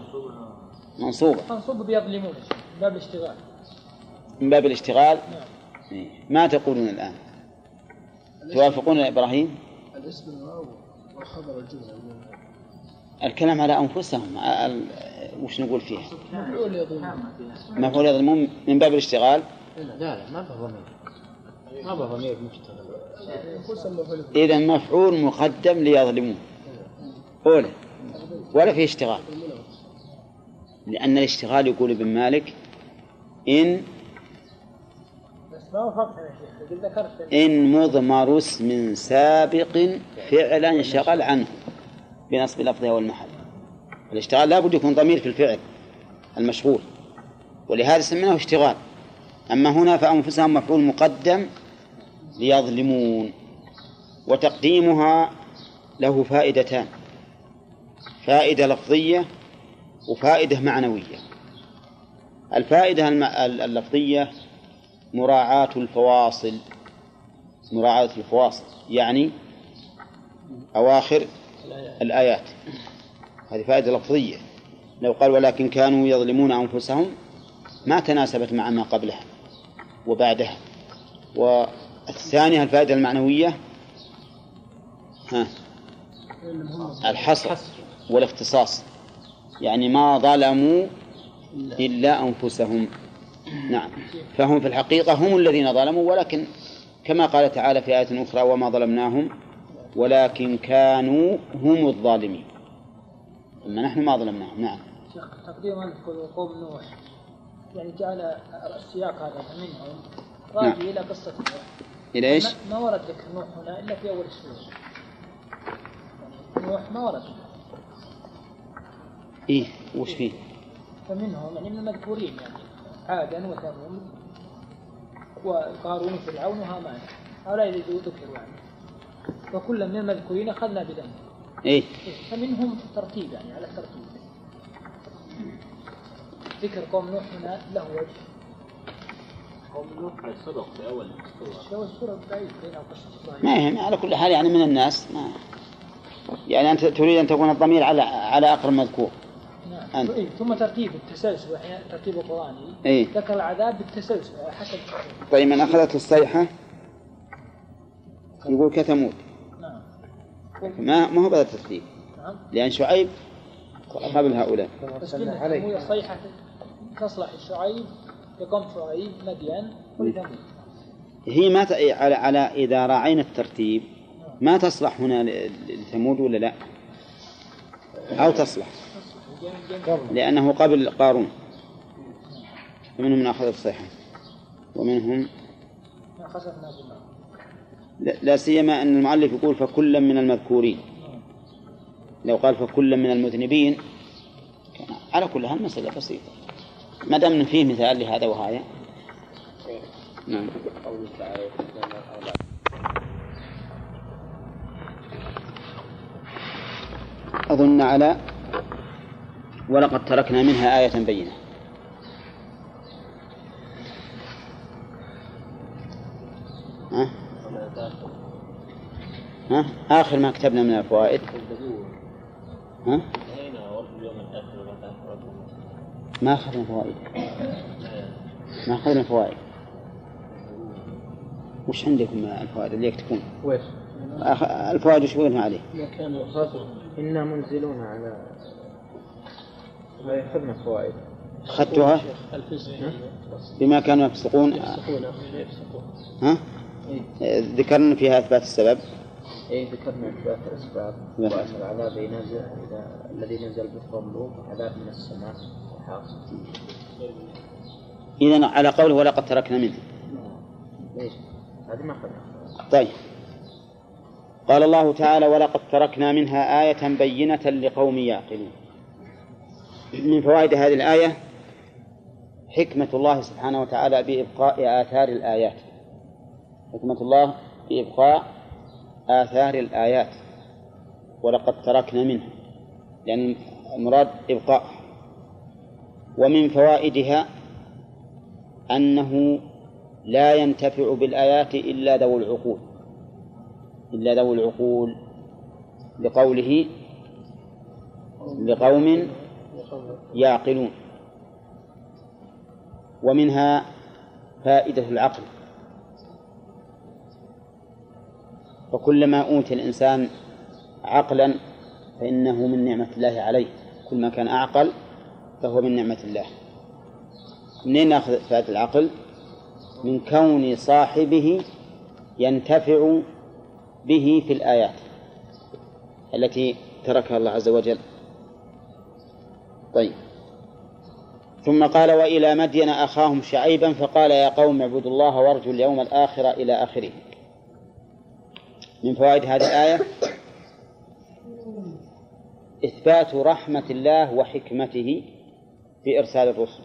منصوبة. منصوبة بيظلمون من باب الاشتغال. من باب الاشتغال. نعم. إيه. ما تقولون الآن؟ توافقون إبراهيم؟ الاسم الواو وخبر الجملة. الكلام على أنفسهم وش نقول فيه مفعول يظلمون مفعول يظلمون من باب الاشتغال؟ لا لا ما به ضمير. ما به ضمير مشتغل. إذا مفعول مقدم ليظلمون. أولى ولا فيه اشتغال. لأن الاشتغال يقول ابن مالك إن إن مضمر اسم سابق فعلا شغل عنه بنصب لفظها والمحل. الاشتغال لابد يكون ضمير في الفعل المشغول ولهذا سميناه اشتغال. أما هنا فأنفسهم مفعول مقدم ليظلمون وتقديمها له فائدتان. فائدة لفظية وفائدة معنوية. الفائدة اللفظية مراعاة الفواصل. مراعاة الفواصل يعني أواخر الآيات. هذه فائدة لفظية. لو قال ولكن كانوا يظلمون أنفسهم ما تناسبت مع ما قبلها وبعدها. والثانية الفائدة المعنوية ها الحصر. والاختصاص. يعني ما ظلموا إلا أنفسهم. نعم. فهم في الحقيقة هم الذين ظلموا ولكن كما قال تعالى في آية أخرى وما ظلمناهم ولكن كانوا هم الظالمين. أما نحن ما ظلمناهم. نعم. تقديم أذكر قوم نوح. يعني جعل السياق هذا منهم. راجع نعم. إلى قصة نوح. إلى إيش؟ ما ورد ذكر نوح هنا إلا في أول السورة. يعني نوح ما ورد. إيه وش فيه؟ فمنهم يعني من المذكورين يعني عادا وثمود وقارون وفرعون وهامان. هؤلاء الذين ذكروا يعني. وكل من المذكورين أخذنا بذنب. إيه؟, إيه فمنهم ترتيب يعني على الترتيب. ذكر قوم نوح هنا له وجه. قوم نوح صدق في أول السورة ما هي على كل حال يعني من الناس ما. يعني أنت تريد أن تكون الضمير على على أقرب مذكور. أنت. إيه ثم ترتيب التسلسل ترتيب القرآني إيه؟ ذكر العذاب بالتسلسل حسب طيب من أخذت الصيحة يقول كثمود نعم. ما ما هو بهذا الترتيب. نعم. لأن شعيب قبل هؤلاء. بس قلنا هي صيحة تصلح شعيب يقوم شعيب مدين وثمود هي ما ت... على على إذا راعينا الترتيب ما تصلح هنا لثمود ولا لا؟ أو تصلح. لأنه قبل قارون. ومنهم من أخذ الصيحة. ومنهم لا سيما أن المؤلف يقول فكلا من المذكورين. لو قال فكلا من المذنبين كان على كل هذه مسألة بسيطة. ما دام فيه مثال لهذا وهذا. نعم. أظن على ولقد تركنا منها آية بينة ها؟ ها؟ آخر ما كتبنا من الفوائد ها؟ ما أخذنا فوائد ما أخذنا فوائد وش عندكم الفوائد اللي يكتبون؟ ويش؟ الفوائد وش يقولون عليه؟ إنا منزلون على أخذنا فوائد. أخذتها؟ بما كانوا يفسقون. ها؟ ذكرنا فيها إثبات السبب. إيه ذكرنا إثبات الأسباب. نعم. وأن العذاب ينزل الذي نزل بقوم لوط عذاب من السماء وحاصل إذا على قوله ولقد تركنا منه. ليش؟ هذه ما طيب. قال الله تعالى ولقد تركنا منها آية بينة لقوم يعقلون. من فوائد هذه الآية حكمة الله سبحانه وتعالى بإبقاء آثار الآيات. حكمة الله بإبقاء آثار الآيات. ولقد تركنا منها لأن المراد إبقاء. ومن فوائدها أنه لا ينتفع بالآيات إلا ذوو العقول. إلا ذوو العقول. لقوله لقوم يعقلون. ومنها فائدة العقل. فكلما أوتي الإنسان عقلا فإنه من نعمة الله عليه. كل ما كان أعقل فهو من نعمة الله. منين نأخذ فائدة العقل؟ من كون صاحبه ينتفع به في الآيات التي تركها الله عز وجل. طيب. ثم قال وإلى مدين أخاهم شعيبا فقال يا قوم اعبدوا الله وارجوا اليوم الآخر إلى آخره. من فوائد هذه الآية إثبات رحمة الله وحكمته في إرسال الرسل.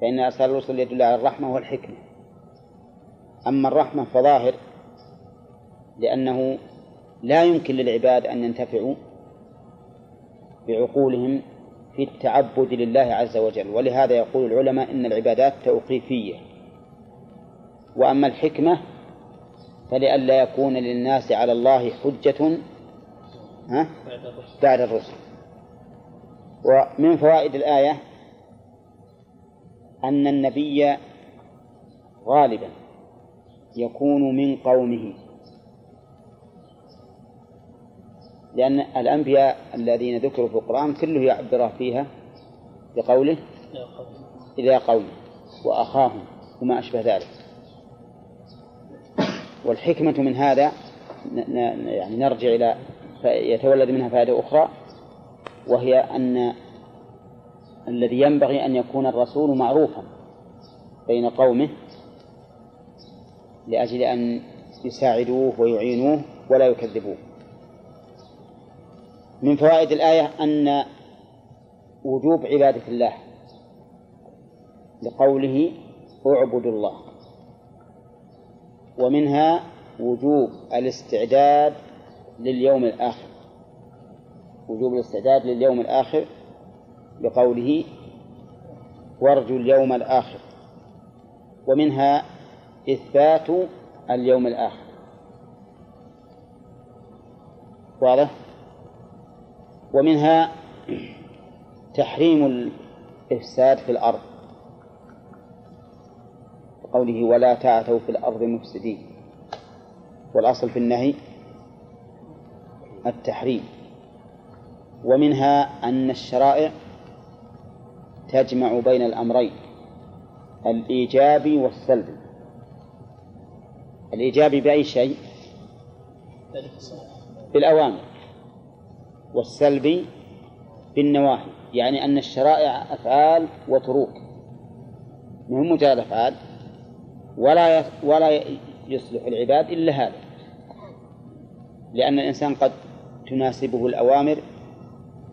فإن إرسال الرسل يدل على الرحمة والحكمة. أما الرحمة فظاهر لأنه لا يمكن للعباد أن ينتفعوا بعقولهم في التعبد لله عز وجل. ولهذا يقول العلماء إن العبادات توقيفية. وأما الحكمة فلئلا يكون للناس على الله حجة ها؟ بعد الرسل. ومن فوائد الآية أن النبي غالبا يكون من قومه. لأن الأنبياء الذين ذكروا في القرآن كله يعبر فيها بقوله إلى قومه وأخاهم وما أشبه ذلك. والحكمة من هذا يعني نرجع إلى يتولد منها فائدة أخرى وهي أن الذي ينبغي أن يكون الرسول معروفا بين قومه لأجل أن يساعدوه ويعينوه ولا يكذبوه. من فوائد الآية أن وجوب عبادة الله لقوله اعبدوا الله. ومنها وجوب الاستعداد لليوم الآخر. وجوب الاستعداد لليوم الآخر بقوله وارجوا اليوم الآخر. ومنها إثبات اليوم الآخر. واضح؟ ومنها تحريم الإفساد في الأرض قوله ولا تعثوا في الأرض مفسدين والأصل في النهي التحريم. ومنها أن الشرائع تجمع بين الأمرين الإيجابي والسلبي الإيجابي بأي شيء؟ بالأوامر. والسلبي بالنواهي يعني أن الشرائع أفعال وتروك. مهم مجرد أفعال. ولا ولا يصلح العباد إلا هذا. لأن الإنسان قد تناسبه الأوامر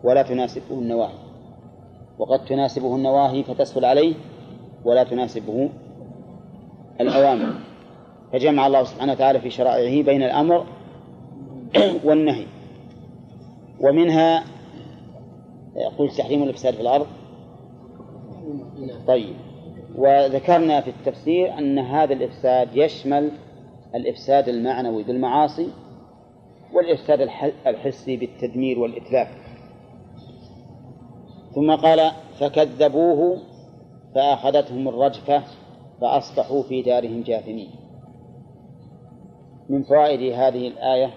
ولا تناسبه النواهي. وقد تناسبه النواهي فتسهل عليه ولا تناسبه الأوامر. فجمع الله سبحانه وتعالى في شرائعه بين الأمر *clears throat* والنهي. ومنها يقول تحريم الإفساد في الأرض. طيب. وذكرنا في التفسير أن هذا الإفساد يشمل الإفساد المعنوي بالمعاصي والإفساد الحسي بالتدمير والإتلاف. ثم قال فكذبوه فأخذتهم الرجفة فأصبحوا في دارهم جاثمين. من فوائد هذه الآية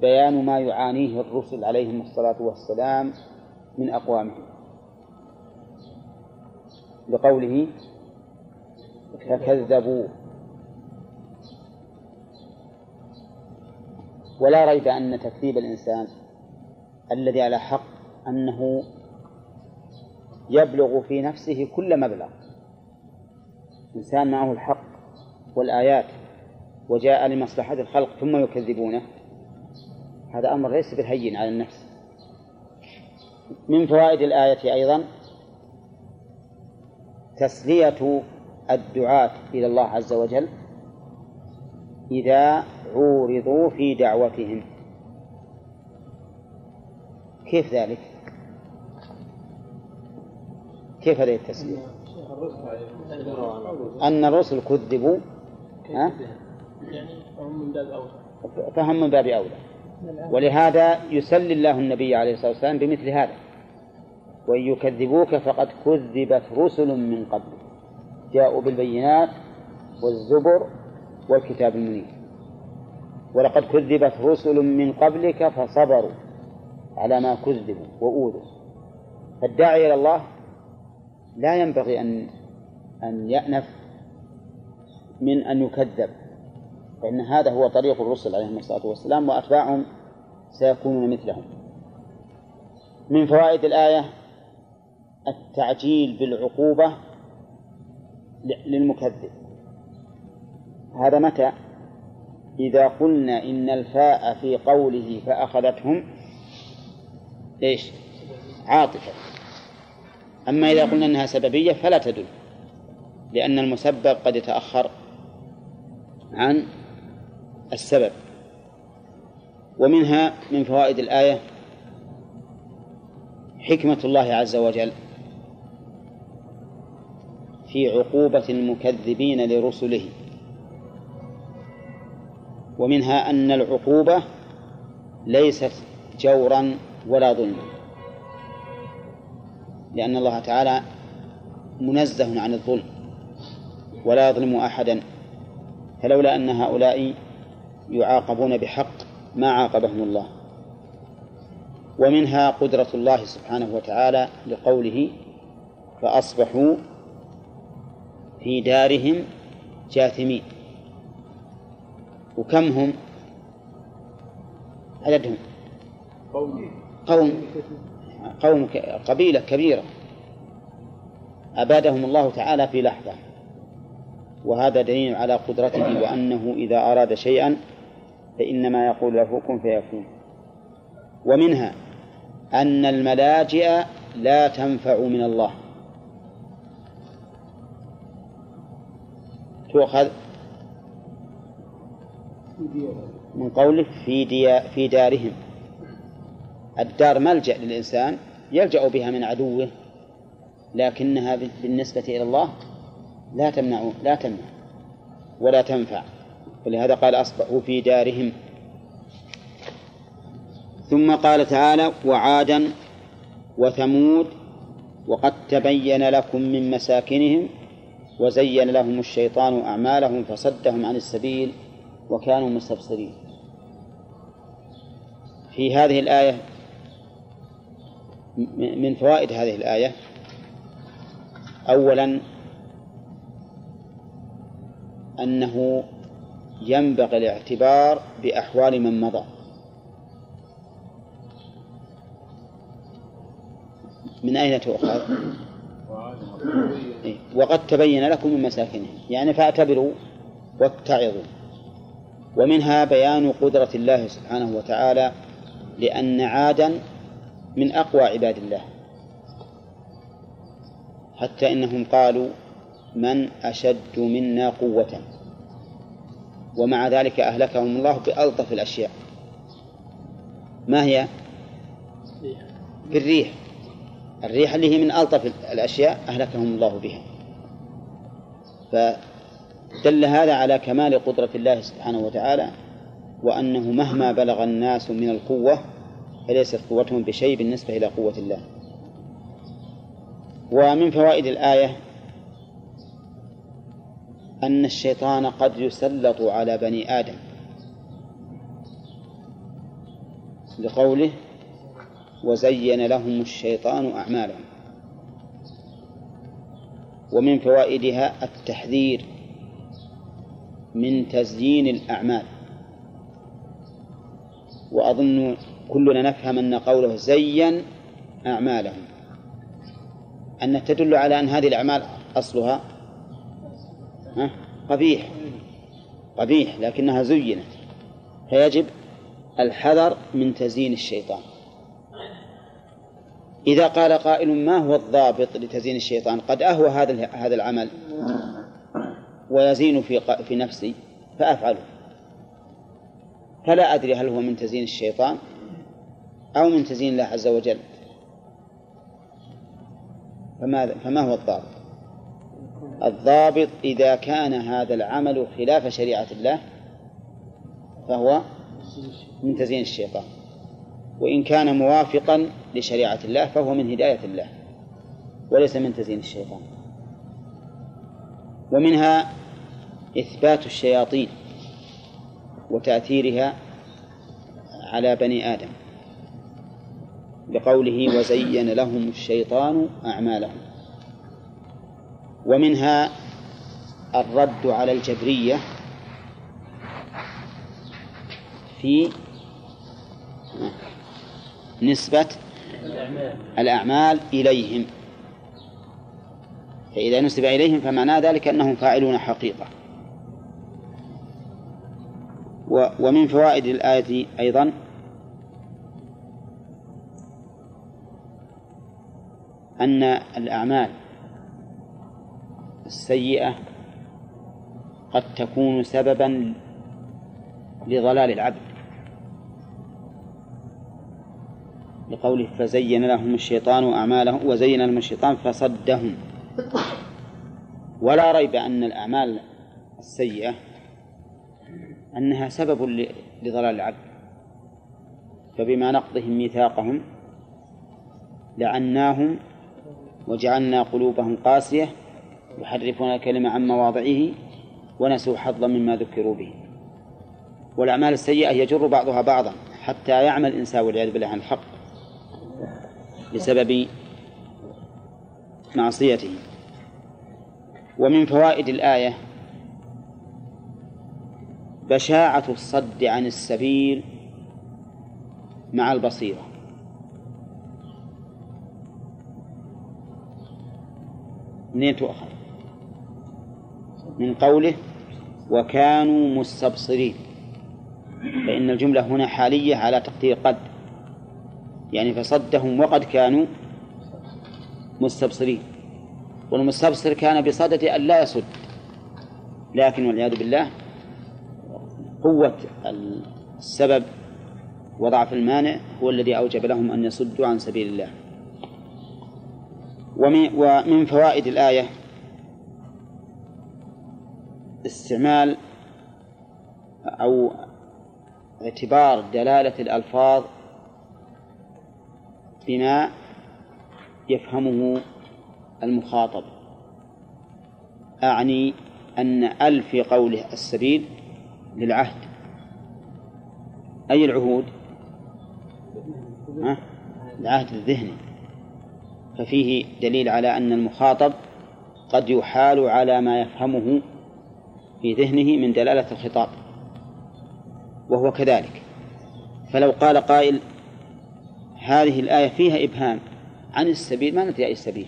بيان ما يعانيه الرسل عليهم الصلاة والسلام من أقوامهم. لقوله فكذبوه ولا ريب أن تكذيب الإنسان الذي على حق أنه يبلغ في نفسه كل مبلغ. إنسان معه الحق والآيات وجاء لمصلحة الخلق ثم يكذبونه. هذا أمر ليس بالهين على النفس من فوائد الآية أيضا تسلية الدعاة إلى الله عز وجل إذا عورضوا في دعوتهم كيف ذلك؟ كيف هذه التسلية؟ أن الرسل كذبوا ها؟ يعني فهم من باب أولى فهم من باب أولى ولهذا يسلي الله النبي عليه الصلاة والسلام بمثل هذا. وإن يكذبوك فقد كذبت رسل من قبل. جاءوا بالبينات والزبر والكتاب المنير. ولقد كذبت رسل من قبلك فصبروا على ما كذبوا وأوذوا. فالداعي إلى الله لا ينبغي أن أن يأنف من أن يكذب. فإن هذا هو طريق الرسل عليهم الصلاة والسلام وأتباعهم سيكونون مثلهم. من فوائد الآية التعجيل بالعقوبة للمكذب. هذا متى؟ إذا قلنا إن الفاء في قوله فأخذتهم إيش؟ عاطفة. أما إذا قلنا أنها سببية فلا تدل لأن المسبب قد يتأخر عن السبب. ومنها من فوائد الآية حكمة الله عز وجل في عقوبة المكذبين لرسله. ومنها أن العقوبة ليست جورا ولا ظلما. لأن الله تعالى منزه عن الظلم ولا يظلم أحدا. فلولا أن هؤلاء يعاقبون بحق ما عاقبهم الله. ومنها قدرة الله سبحانه وتعالى لقوله فأصبحوا في دارهم جاثمين. وكم هم؟ عددهم. قوم. قوم. قبيلة كبيرة. أبادهم الله تعالى في لحظة. وهذا دليل على قدرته وأنه إذا أراد شيئا فإنما يقول له كن فيكون. ومنها أن الملاجئ لا تنفع من الله. تؤخذ من قوله في دي في دارهم. الدار ملجأ للإنسان يلجأ بها من عدوه لكنها بالنسبة إلى الله لا تمنع لا تمنع ولا تنفع. ولهذا قال أصبحوا في دارهم. ثم قال تعالى وعادا وثمود وقد تبين لكم من مساكنهم وزين لهم الشيطان أعمالهم فصدهم عن السبيل وكانوا مستبصرين. في هذه الآية من فوائد هذه الآية أولا أنه ينبغي الاعتبار بأحوال من مضى. من أين تؤخذ؟ إيه. وقد تبين لكم من مساكنهم. يعني فاعتبروا واتعظوا. ومنها بيان قدرة الله سبحانه وتعالى لأن عادا من أقوى عباد الله. حتى إنهم قالوا من أشد منا قوة. ومع ذلك أهلكهم الله بألطف الأشياء. ما هي؟ بالريح. الريح اللي هي من ألطف الأشياء أهلكهم الله بها. فدل هذا على كمال قدرة الله سبحانه وتعالى وأنه مهما بلغ الناس من القوة فليست قوتهم بشيء بالنسبة إلى قوة الله. ومن فوائد الآية أن الشيطان قد يسلط على بني آدم. لقوله وزين لهم الشيطان أعمالهم. ومن فوائدها التحذير من تزيين الأعمال. وأظن كلنا نفهم أن قوله زين أعمالهم. أن تدل على أن هذه الأعمال أصلها ها؟ قبيح. قبيح لكنها زينت. فيجب الحذر من تزيين الشيطان. إذا قال قائل ما هو الضابط لتزيين الشيطان؟ قد أهوى هذا هذا العمل. ويزين في في نفسي فأفعله. فلا أدري هل هو من تزيين الشيطان أو من تزيين الله عز وجل. فما فما هو الضابط؟ الضابط إذا كان هذا العمل خلاف شريعة الله فهو من تزيين الشيطان. وإن كان موافقا لشريعة الله فهو من هداية الله وليس من تزيين الشيطان. ومنها إثبات الشياطين وتأثيرها على بني آدم بقوله وزين لهم الشيطان أعمالهم. ومنها الرد على الجبرية في نسبة الأعمال إليهم. فإذا نسب إليهم فمعنى ذلك أنهم فاعلون حقيقة. ومن فوائد الآية أيضا أن الأعمال السيئة قد تكون سببا لضلال العبد. لقوله فزين لهم الشيطان أعمالهم وزين لهم الشيطان فصدهم. ولا ريب أن الأعمال السيئة أنها سبب لضلال العبد. فبما نقضهم ميثاقهم لعناهم وجعلنا قلوبهم قاسية يحرفون الكلمة عن مواضعه ونسوا حظا مما ذكروا به. والأعمال السيئة يجر بعضها بعضا حتى يعمل الإنسان والعياذ بالله عن الحق بسبب معصيته. ومن فوائد الآية بشاعة الصد عن السبيل مع البصيرة. منين تؤخذ من قوله وكانوا مستبصرين. فإن الجملة هنا حالية على تقدير قد. يعني فصدهم وقد كانوا مستبصرين. والمستبصر كان بصدد أن لا يصد. لكن والعياذ بالله قوة السبب وضعف المانع هو الذي أوجب لهم أن يصدوا عن سبيل الله. ومن فوائد الآية استعمال أو اعتبار دلالة الألفاظ بما يفهمه المخاطب أعني أن أل في قوله السبيل للعهد أي العهود؟ ها؟ العهد الذهني ففيه دليل على أن المخاطب قد يحال على ما يفهمه في ذهنه من دلالة الخطاب وهو كذلك. فلو قال قائل هذه الآية فيها إبهام عن السبيل ما ندري أي السبيل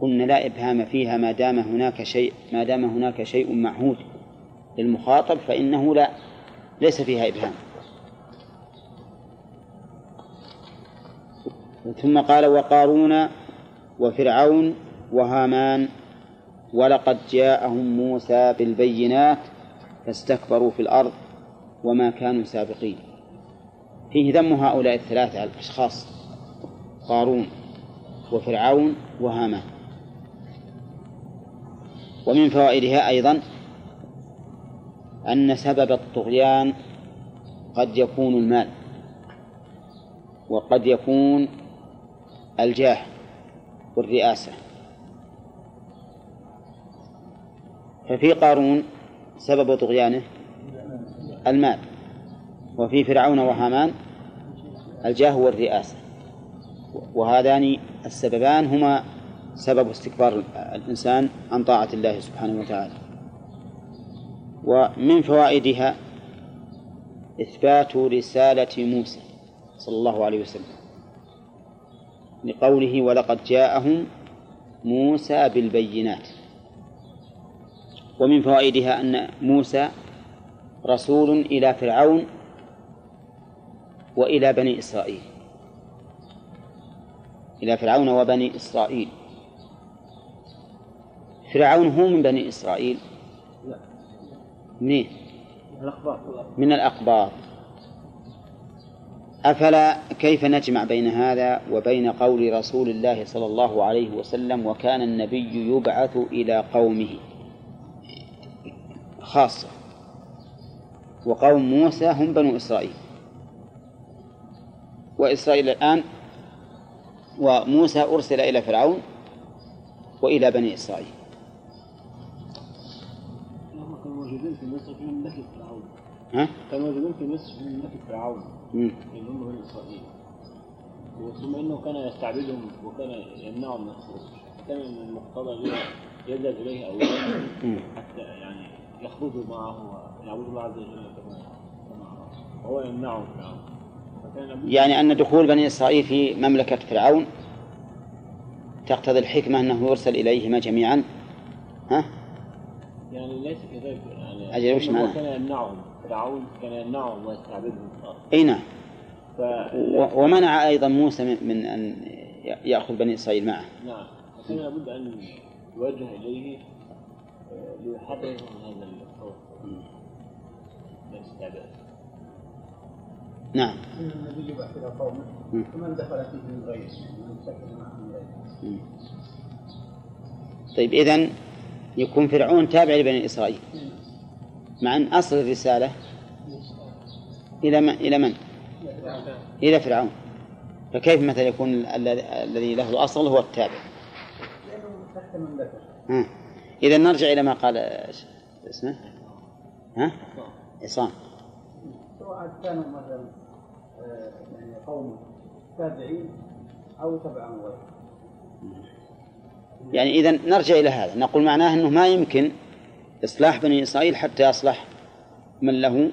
قلنا لا إبهام فيها ما دام هناك شيء ما دام هناك شيء معهود للمخاطب فإنه لا ليس فيها إبهام. ثم قال وقارون وفرعون وهامان ولقد جاءهم موسى بالبينات فاستكبروا في الأرض وما كانوا سابقين. فيه ذم هؤلاء الثلاثة الأشخاص قارون وفرعون وهامان. ومن فوائدها أيضا أن سبب الطغيان قد يكون المال وقد يكون الجاه والرئاسة. ففي قارون سبب طغيانه المال وفي فرعون وهامان الجاه والرئاسة وهذان السببان هما سبب استكبار الإنسان عن طاعة الله سبحانه وتعالى. ومن فوائدها إثبات رسالة موسى صلى الله عليه وسلم لقوله ولقد جاءهم موسى بالبينات. ومن فوائدها أن موسى رسول إلى فرعون وإلى بني إسرائيل. إلى فرعون وبني إسرائيل. فرعون هو من بني إسرائيل؟ منين؟ من الأقباط أفلا كيف نجمع بين هذا وبين قول رسول الله صلى الله عليه وسلم وكان النبي يبعث إلى قومه؟ خاصة. وقوم موسى هم بنو إسرائيل. وإسرائيل الآن وموسى أرسل إلى فرعون وإلى بني إسرائيل. كانوا موجودين في مصر في مملكة فرعون. ها؟ كانوا موجودين في مصر في مملكة فرعون. اللي هم بني إسرائيل. ثم إنه كان يستعبدهم وكان يمنعهم من الخروج. كان من المقتضى يذهب إليه أولا. حتى يعني يخرجوا معه ويعبدوا الله عز وجل وهو فرعون لابد يعني أن دخول بني إسرائيل في مملكة فرعون تقتضي الحكمة أنه يرسل إليهما جميعا؟ ها؟ يعني ليس كذلك. يعني أجل وش معناه؟ كان يمنعهم فرعون كان يمنعهم ويستعبدهم أي نعم. ف ومنع أيضا موسى من- من أن يأخذ بني إسرائيل معه؟ نعم. فكان لابد أن يوجه إليه ليحرره من هذا الخوف الاستعباد نعم أن النبي يبعث إلى قومه. فمن دخل فيه من غيره من سكن معه من غيره مم. طيب إذن يكون فرعون تابع لبني إسرائيل مع أن أصل الرسالة إلى من؟ إلى من؟ إلى فرعون فكيف مثلا يكون ال- الذي له الأصل هو التابع؟ لأنه تحت مملكته. إذا نرجع إلى ما قال اسمه؟ ها؟ عصام سواء كانوا مثلا يعني قوم تابعين أو تبعا غيره يعني إذا نرجع إلى هذا نقول معناه أنه ما يمكن إصلاح بني إسرائيل حتى يصلح من له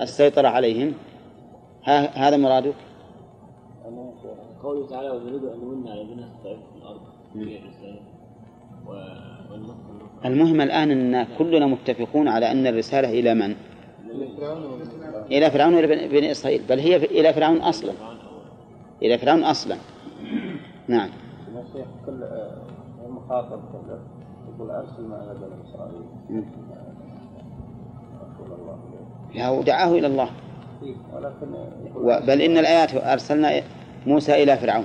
السيطرة عليهم هذا مرادك؟ قوله تعالى ونريد أن على استضعفوا في الأرض المهم الآن أن كلنا متفقون على أن الرسالة إلى من؟ إلى فرعون وإلى بني- إسرائيل؟ بل هي إلى فرعون أصلا. إلى فرعون أصلا. نعم. يا شيخ كل كله يقول أرسل معنا بني إسرائيل الله. لا ودعاه إلى الله بل إن الآيات أرسلنا موسى إلى فرعون.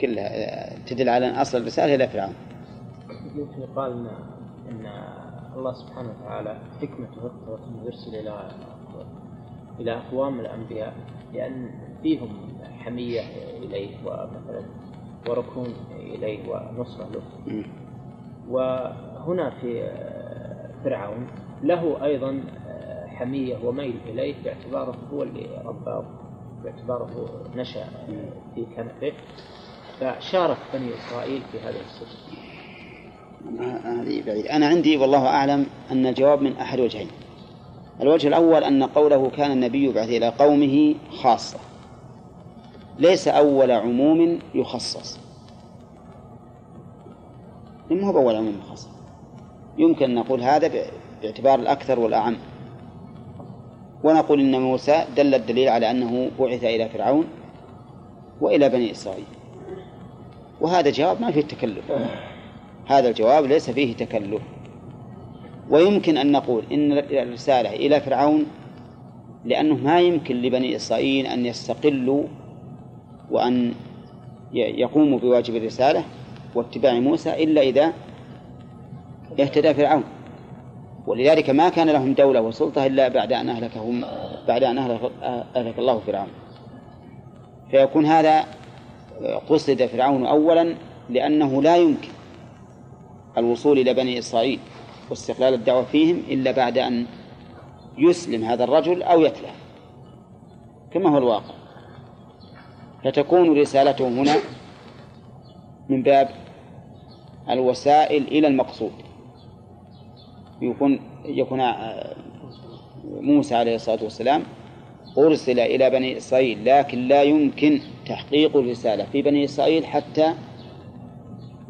كلها آه، تدل على أن أصل الرسالة إلى فرعون. يمكن يقال ان إن الله سبحانه وتعالى حكمته انه يرسل إلى إلى أقوام الأنبياء لأن فيهم حمية إليه ومثلا وركون إليه ونصرة له. وهنا في فرعون له أيضا حمية وميل إليه باعتباره هو اللي رباه باعتباره نشأ في كنفه فشارك بني إسرائيل في هذه الصفة هذه بعيد أنا عندي والله أعلم أن الجواب من أحد وجهين. الوجه الأول أن قوله كان النبي يبعث إلى قومه خاصة. ليس أول عموم يخصص. ما هو بأول عموم يخصص يمكن أن نقول هذا باعتبار الأكثر والأعم. ونقول إن موسى دل الدليل على أنه بعث إلى فرعون وإلى بني إسرائيل. وهذا جواب ما فيه تكلف هذا الجواب ليس فيه تكلف. ويمكن أن نقول إن الرسالة إلى فرعون لأنه ما يمكن لبني إسرائيل أن يستقلوا وأن يقوموا بواجب الرسالة واتباع موسى إلا إذا اهتدى فرعون. ولذلك ما كان لهم دولة وسلطة إلا بعد أن أهلكهم بعد أن أهلك, أهلك الله فرعون. فيكون هذا قصد فرعون أولا لأنه لا يمكن الوصول إلى بني إسرائيل واستقلال الدعوة فيهم إلا بعد أن يسلم هذا الرجل أو يتلف كما هو الواقع. فتكون رسالته هنا من باب الوسائل إلى المقصود. يكون يكون موسى عليه الصلاة والسلام أرسل إلى بني إسرائيل لكن لا يمكن تحقيق الرسالة في بني إسرائيل حتى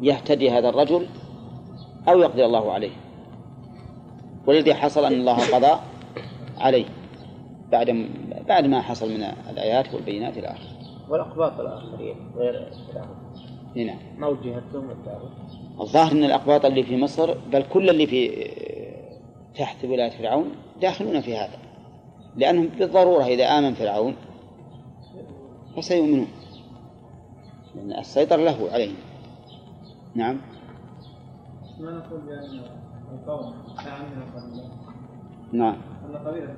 يهتدي هذا الرجل أو يقضي الله عليه. والذي حصل أن الله قضى عليه. بعد بعد ما حصل من الآيات والبينات إلى آخره. والأقباط الآخرين غير نعم ما وجهتهم الدعوة؟ الظاهر أن الأقباط اللي في مصر بل كل اللي في تحت ولاية فرعون داخلون في هذا. لأنهم بالضرورة إذا آمن فرعون فسيؤمنون. لأن السيطرة له عليهم. نعم. ما نقول بأن القوم عامل قبيلة نعم. أن قبيلة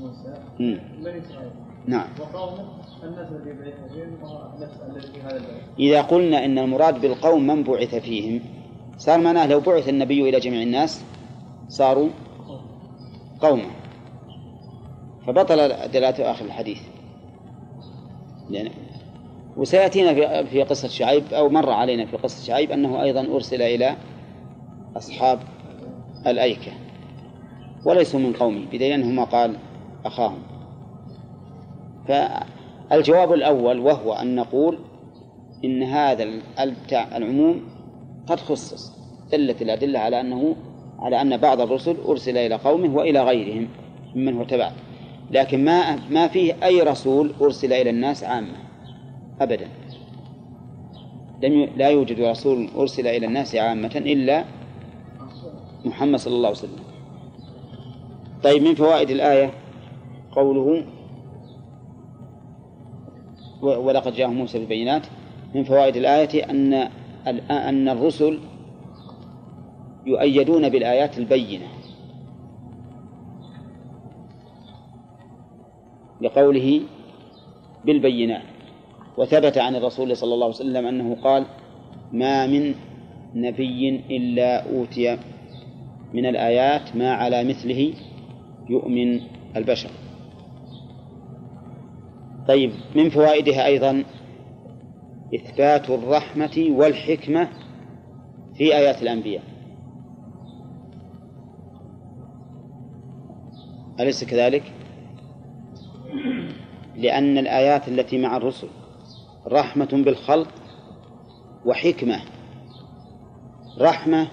موسى. بني إسرائيل. نعم. وقومه الناس الذي بعث فيهم وهو نفس الذي في هذا البلد. إذا قلنا إن المراد بالقوم من بعث فيهم صار معناه لو بعث النبي إلى جميع الناس صاروا قوما فبطل دلالة آخر الحديث. لأن وسيأتينا في في قصة شعيب أو مر علينا في قصة شعيب أنه أيضا أرسل إلى أصحاب الأيكة وليسوا من قومه بدليل أنه ما قال أخاهم. فالجواب الأول وهو أن نقول إن هذا العموم قد خصص دلت الأدلة على أنه على أن بعض الرسل أرسل إلى قومه وإلى غيرهم ممن هو تبع لكن ما ما فيه أي رسول أرسل إلى الناس عامة أبدا. لم لا يوجد رسول أرسل إلى الناس عامة إلا محمد صلى الله عليه وسلم. طيب من فوائد الآية قوله ولقد جاءهم موسى بالبينات. من فوائد الآية أن أن الرسل يؤيدون بالآيات البينة. لقوله بالبينات. وثبت عن الرسول صلى الله عليه وسلم أنه قال ما من نبي إلا أوتي من الآيات ما على مثله يؤمن البشر. طيب من فوائدها أيضا إثبات الرحمة والحكمة في آيات الأنبياء. أليس كذلك؟ لأن الآيات التي مع الرسل رحمة بالخلق وحكمة. رحمة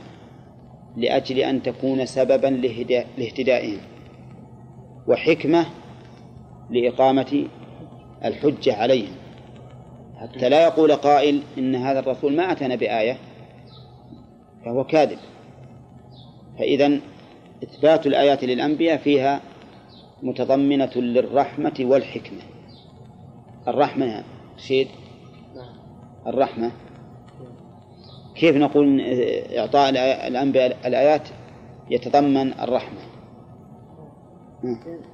لأجل أن تكون سببا لاهتدائهم. وحكمة لإقامة الحجة عليهم. حتى لا يقول قائل إن هذا الرسول ما أتانا بآية فهو كاذب. فإذا إثبات الآيات للأنبياء فيها متضمنة للرحمة والحكمة. الرحمة شيد؟ الرحمة. كيف نقول إعطاء الأنبياء الآيات يتضمن الرحمة؟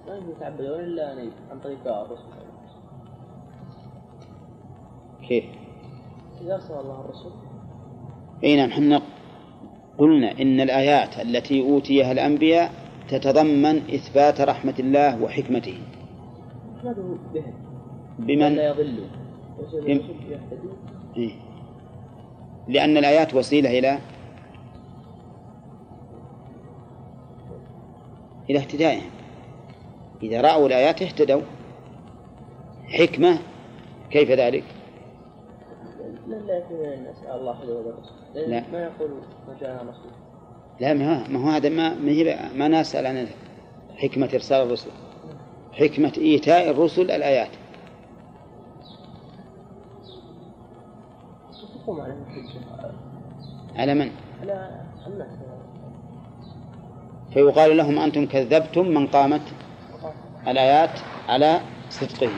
لا يتعبدون إلا عن طريق الرسل. كيف؟ إذا أرسل الله الرسل. أي نعم إحنا قلنا إن الآيات التي أوتيها الأنبياء تتضمن إثبات رحمة الله وحكمته. بمن؟ لا يضلوا بم- إيه. لأن الآيات وسيلة إلى إلى اهتدائهم إذا رأوا الآيات اهتدوا حكمة كيف ذلك؟ لا الله لا. ما يقول ما جاءنا رسول لا ما هو هذا ما ما, ما نسأل عن حكمة إرسال الرسل حكمة إيتاء الرسل الآيات تقوم على الحجة على من؟ على الناس. فيقال لهم أنتم كذبتم من قامت الآيات على صدقه.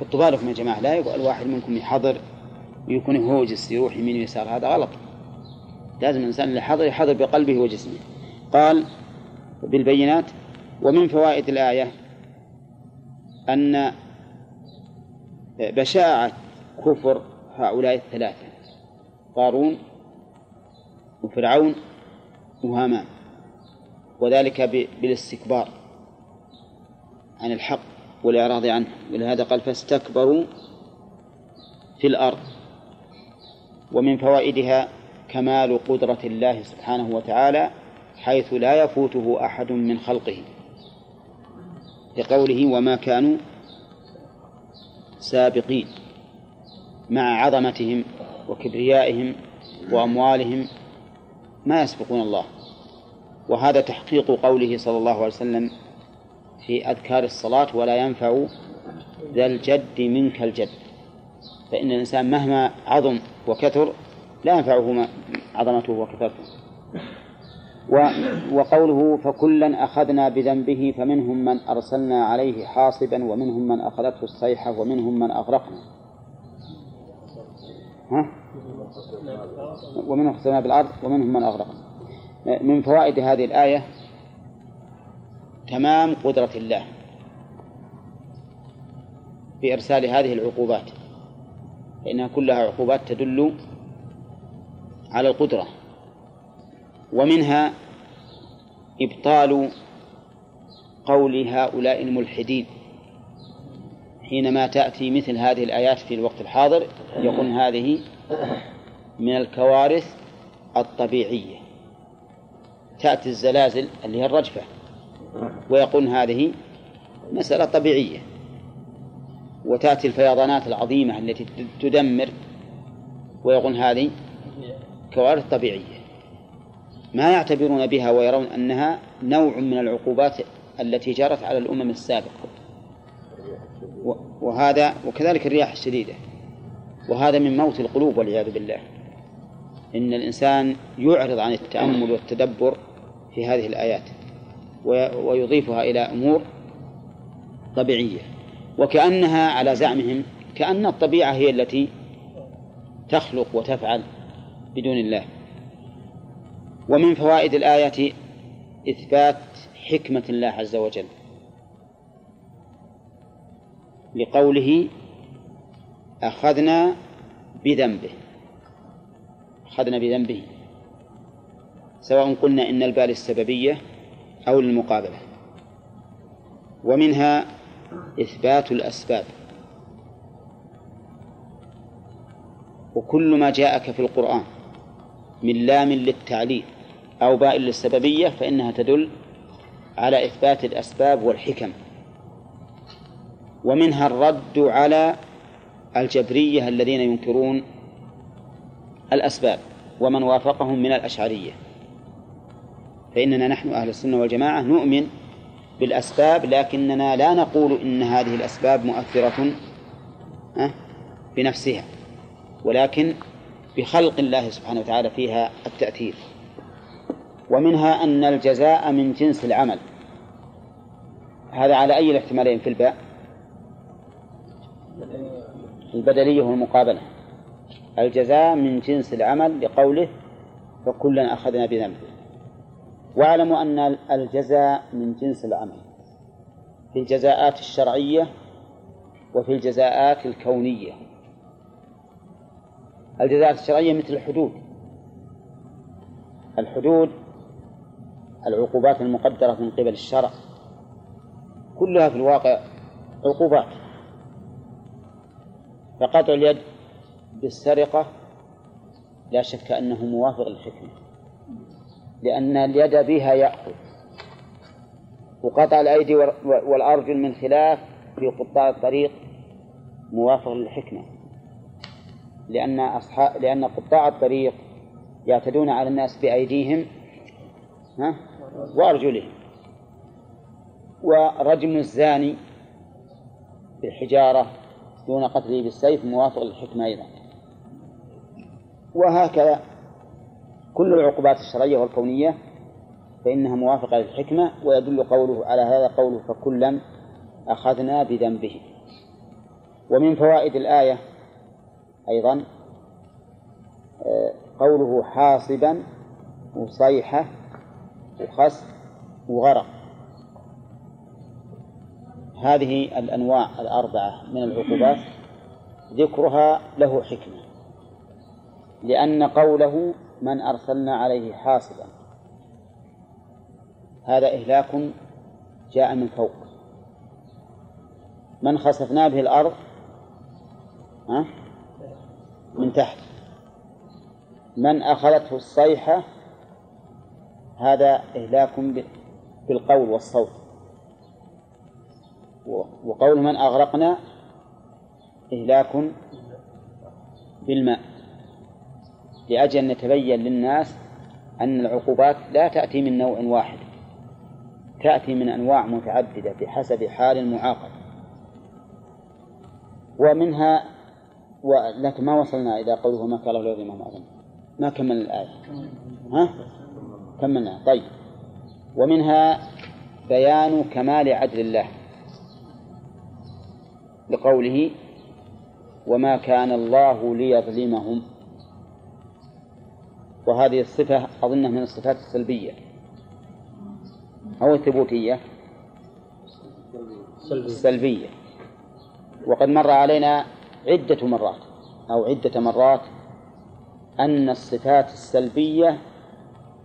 حطوا بالكم يا جماعة لا يقول الواحد منكم يحضر ويكون هوجس يروح يمين ويسار هذا غلط. لازم الإنسان اللي حضر يحضر بقلبه وجسمه. قال بالبينات ومن فوائد الآية أن بشاعة كفر هؤلاء الثلاثة. قارون وفرعون وهامان وذلك بالاستكبار عن الحق والإعراض عنه. ولهذا قال فاستكبروا في الأرض ومن فوائدها كمال قدرة الله سبحانه وتعالى حيث لا يفوته أحد من خلقه. لقوله وما كانوا سابقين مع عظمتهم وكبريائهم وأموالهم ما يسبقون الله. وهذا تحقيق قوله صلى الله عليه وسلم في أذكار الصلاة ولا ينفع ذا الجد منك الجد. فإن الإنسان مهما عظم وكثر لا ينفعه عظمته وكثرته. وقوله فكلا أخذنا بذنبه فمنهم من أرسلنا عليه حاصبا ومنهم من أخذته الصيحة ومنهم من أغرقنا. ها؟ ومنهم خسرنا بالأرض ومنهم من أغرقنا من فوائد هذه الآية تمام قدرة الله في إرسال هذه العقوبات فإنها كلها عقوبات تدل على القدرة ومنها إبطال قول هؤلاء الملحدين حينما تأتي مثل هذه الآيات في الوقت الحاضر يقول هذه من الكوارث الطبيعية. تأتي الزلازل اللي هي الرجفة ويقول هذه مسألة طبيعية. وتأتي الفيضانات العظيمة التي تدمر ويقول هذه كوارث طبيعية. ما يعتبرون بها ويرون أنها نوع من العقوبات التي جرت على الأمم السابقة. وهذا وكذلك الرياح الشديدة. وهذا من موت القلوب والعياذ بالله. إن الإنسان يعرض عن التأمل والتدبر في هذه الآيات ويضيفها إلى أمور طبيعية. وكأنها على زعمهم كأن الطبيعة هي التي تخلق وتفعل بدون الله. ومن فوائد الآية إثبات حكمة الله عز وجل. لقوله أخذنا بذنبه. أخذنا بذنبه. سواء قلنا إن الباء للسببية أو للمقابلة ومنها إثبات الأسباب. وكل ما جاءك في القرآن من لام للتعليل أو باء للسببية فإنها تدل على إثبات الأسباب والحكم. ومنها الرد على الجبرية الذين ينكرون الأسباب ومن وافقهم من الأشعرية. فإننا نحن أهل السنة والجماعة نؤمن بالأسباب لكننا لا نقول إن هذه الأسباب مؤثرة بنفسها ولكن بخلق الله سبحانه وتعالى فيها التأثير. ومنها أن الجزاء من جنس العمل. هذا على أي الاحتمالين في الباء البدلية والمقابلة. الجزاء من جنس العمل لقوله فكلا أخذنا بذنبه. واعلموا أن الجزاء من جنس العمل في الجزاءات الشرعية وفي الجزاءات الكونية. الجزاءات الشرعية مثل الحدود. الحدود العقوبات المقدرة من قبل الشرع. كلها في الواقع عقوبات. فقطع اليد بالسرقة لا شك أنه موافق للحكمة لأن اليد بها يأخذ وقطع الأيدي والأرجل من خلاف في قطاع الطريق موافق للحكمة لأن أصحاب لأن قطاع الطريق يعتدون على الناس بأيديهم ها وأرجلهم. ورجم الزاني بالحجارة دون قتله بالسيف موافق للحكمة أيضا. وهكذا. كل العقوبات الشرعية والكونية فإنها موافقة للحكمة ويدل قوله على هذا قوله فكلا أخذنا بذنبه. ومن فوائد الآية أيضا آه، قوله حاصبا وصيحة وخس وغرق. هذه الأنواع الأربعة من العقوبات ذكرها له حكمة. لأن قوله من أرسلنا عليه حاصبا. هذا إهلاك جاء من فوق. من خسفنا به الأرض ها؟ من تحت. من أخذته الصيحة هذا إهلاك بالقول والصوت. وقول من أغرقنا إهلاك بالماء. لأجل أن يتبين للناس أن العقوبات لا تأتي من نوع واحد تأتي من أنواع متعددة بحسب حال المعاقب. ومنها ولكن ما وصلنا إلى قوله ما كان الله ما أظن. ما كملنا الآية؟ ها؟ كملنا. طيب. ومنها بيان كمال عدل الله لقوله وما كان الله ليظلمهم وهذه الصفة أظنها من الصفات السلبية. أو الثبوتية. السلبية وقد مر علينا عدة مرات أو عدة مرات أن الصفات السلبية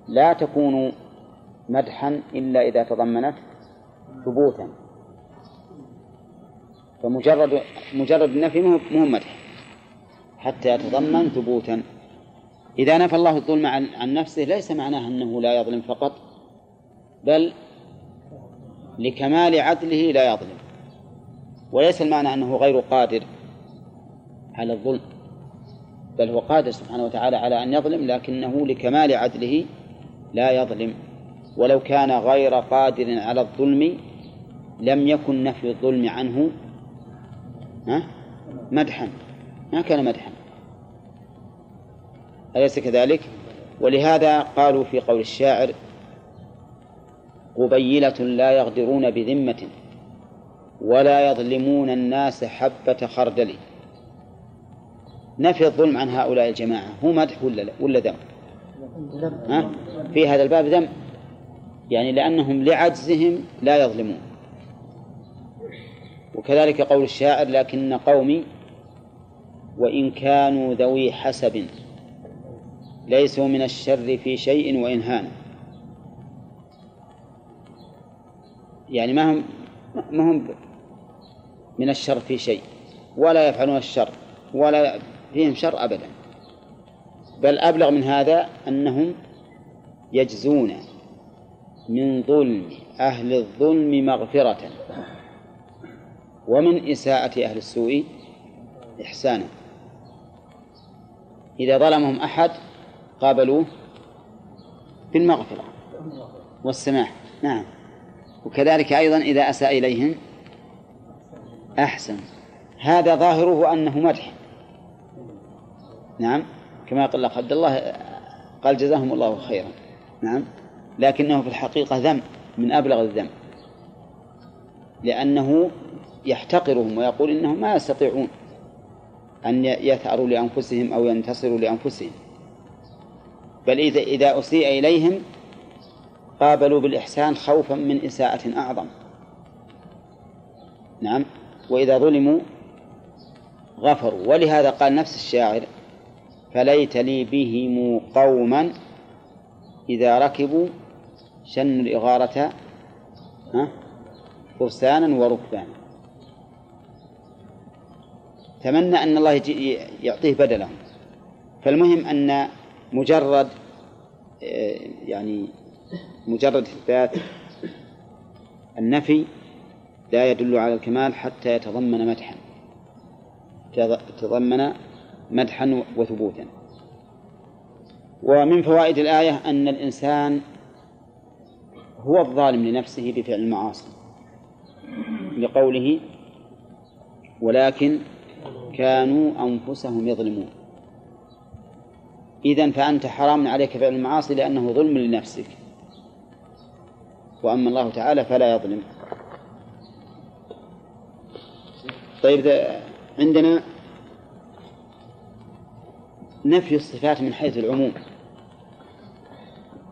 لا تكون مدحا إلا إذا تضمنت ثبوتا. فمجرد مجرد النفي مهم مدح حتى يتضمن ثبوتا. إذا نفى الله الظلم عن, عن نفسه ليس معناه أنه لا يظلم فقط بل لكمال عدله لا يظلم. وليس المعنى أنه غير قادر على الظلم بل هو قادر سبحانه وتعالى على أن يظلم لكنه لكمال عدله لا يظلم. ولو كان غير قادر على الظلم لم يكن نفي الظلم عنه مدحا. ما كان مدحا. أليس كذلك؟ ولهذا قالوا في قول الشاعر قبيلة لا يغدرون بذمة ولا يظلمون الناس حبة خردل نفي الظلم عن هؤلاء الجماعة هو مدح ولا ولا ذم؟ ها؟ في هذا الباب ذم يعني لأنهم لعجزهم لا يظلمون وكذلك قول الشاعر لكن قومي وإن كانوا ذوي حسب ليسوا من الشر في شيء وإن يعني ما هم ما هم من الشر في شيء. ولا يفعلون الشر. ولا فيهم شر أبدا. بل أبلغ من هذا أنهم يجزون من ظلم أهل الظلم مغفرة. ومن إساءة أهل السوء إحسانا. إذا ظلمهم أحد قابلوه بالمغفرة والسماح. نعم. وكذلك أيضا إذا أساء إليهم أحسن. هذا ظاهره أنه مدح. نعم. كما قال عبد الله قال جزاهم الله خيرا. نعم. لكنه في الحقيقة ذم من أبلغ الذم. لأنه يحتقرهم ويقول إنهم ما يستطيعون أن يثأروا لأنفسهم أو ينتصروا لأنفسهم. بل إذا إذا أسيء إليهم قابلوا بالإحسان خوفا من إساءة أعظم. نعم. وإذا ظلموا غفروا. ولهذا قال نفس الشاعر فليت لي بهم قوما إذا ركبوا شنوا الإغارة فرسانا وركبانا. تمنى أن الله يعطيه بدله فالمهم أن مجرد يعني مجرد إثبات النفي لا يدل على الكمال حتى يتضمن مدحا. يتضمن مدحا وثبوتا. ومن فوائد الآية أن الإنسان هو الظالم لنفسه بفعل المعاصي لقوله ولكن كانوا أنفسهم يظلمون إذا فأنت حرام عليك فعل المعاصي لأنه ظلم لنفسك. وأما الله تعالى فلا يظلم. طيب عندنا نفي الصفات من حيث العموم.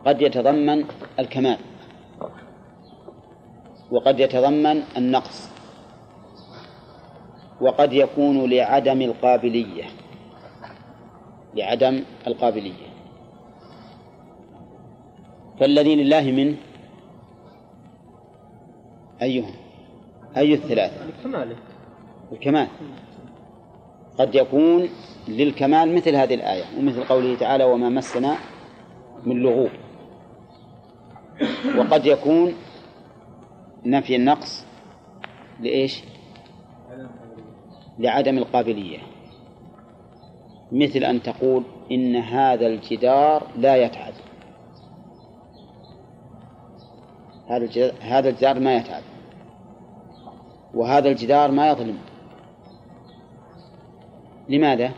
قد يتضمن الكمال. وقد يتضمن النقص. وقد يكون لعدم القابلية. لعدم القابلية. فالذي لله منه أيها أي الثلاثة؟ الكمال. الكمال. قد يكون للكمال مثل هذه الآية ومثل قوله تعالى وما مسنا من لغوب وقد يكون نفي النقص لإيش؟ لعدم القابلية. مثل أن تقول إن هذا الجدار لا يتعب هذا الجدار, هذا الجدار ما يتعب وهذا الجدار ما يظلم. لماذا؟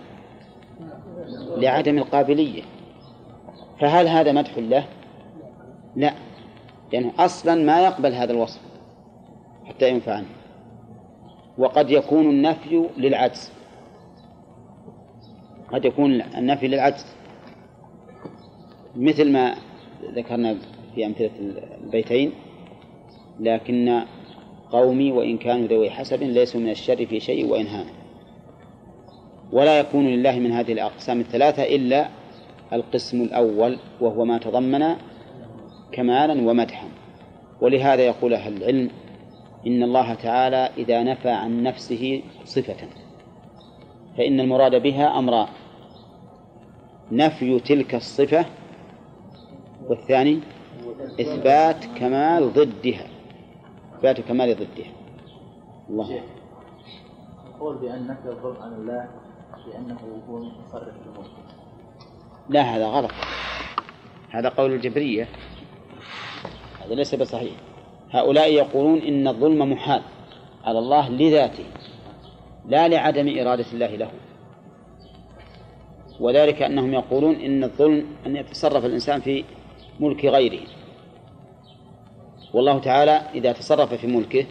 لعدم القابلية. فهل هذا مدح له؟ لا. لأنه أصلا ما يقبل هذا الوصف حتى ينفع عنه وقد يكون النفي للعجز. قد يكون النفي للعجز. مثل ما ذكرنا في أمثلة البيتين لكن قومي وإن كانوا ذوي حسب ليسوا من الشر في شيء وإن هان. ولا يكون لله من هذه الأقسام الثلاثة إلا القسم الأول وهو ما تضمن كمالا ومدحا. ولهذا يقول أهل العلم إن الله تعالى إذا نفى عن نفسه صفة. فإن المراد بها أمران نفي تلك الصفة والثاني إثبات كمال ضدها إثبات كمال ضدها. الله. القول بأن نفي الظلم عن الله بأنه هو المتصرف في الملك لا هذا غلط. هذا قول الجبرية. هذا ليس بصحيح. هؤلاء يقولون إن الظلم محال على الله لذاته. لا لعدم إرادة الله له. وذلك أنهم يقولون إن الظلم أن يتصرف الإنسان في ملك غيره. والله تعالى إذا تصرف في ملكه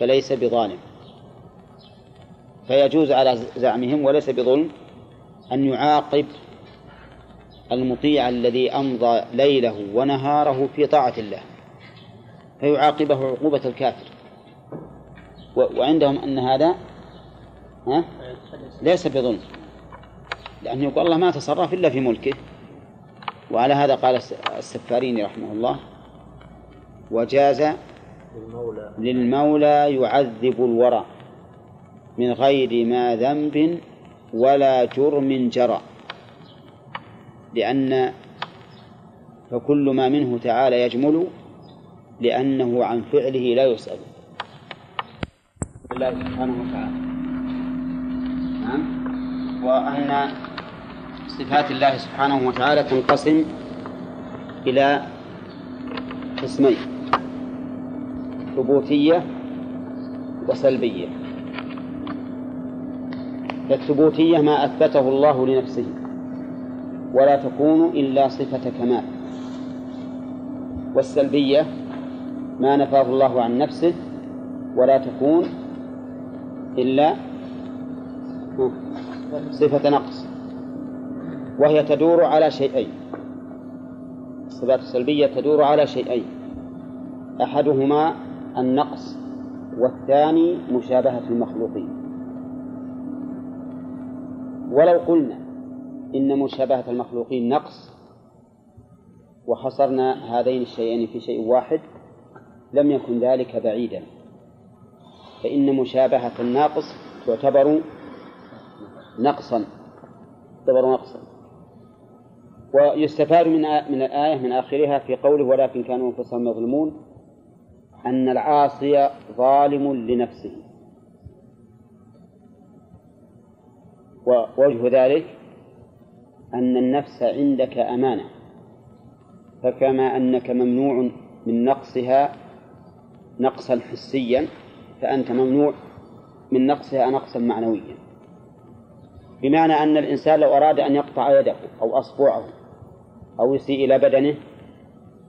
فليس بظالم. فيجوز على زعمهم وليس بظلم أن يعاقب المطيع الذي أمضى ليله ونهاره في طاعة الله. فيعاقبه عقوبة الكافر. وعندهم أن هذا ها؟ ليس بظلم. لأنه يقول الله ما تصرف إلا في ملكه. وعلى هذا قال السفاريني رحمه الله وجاز للمولى يعذب الورى من غير ما ذنب ولا جرم جرى. لأن فكل ما منه تعالى يجمل لأنه عن فعله لا يسأل. الله سبحانه وتعالى. نعم. وأن صفات الله سبحانه وتعالى تنقسم إلى قسمين ثبوتية وسلبية. فالثبوتية ما أثبته الله لنفسه ولا تكون إلا صفة كمال. والسلبية ما نفاه الله عن نفسه ولا تكون إلا صفة نقص وهي تدور على شيئين الصفات السلبية تدور على شيئين أحدهما النقص والثاني مشابهة المخلوقين. ولو قلنا إن مشابهة المخلوقين نقص وحصرنا هذين الشيئين في شيء واحد لم يكن ذلك بعيدا. فإن مشابهة الناقص تعتبر نقصا. اعتبروا نقصا. ويستفاد من من الآية من آخرها في قوله ولكن كانوا أنفسهم يظلمون أن العاصي ظالم لنفسه. ووجه ذلك أن النفس عندك أمانة. فكما أنك ممنوع من نقصها نقصا حسيا فأنت ممنوع من نقصها نقصا معنويا. بمعنى أن الإنسان لو أراد أن يقطع يده أو أصبعه أو يسيء إلى بدنه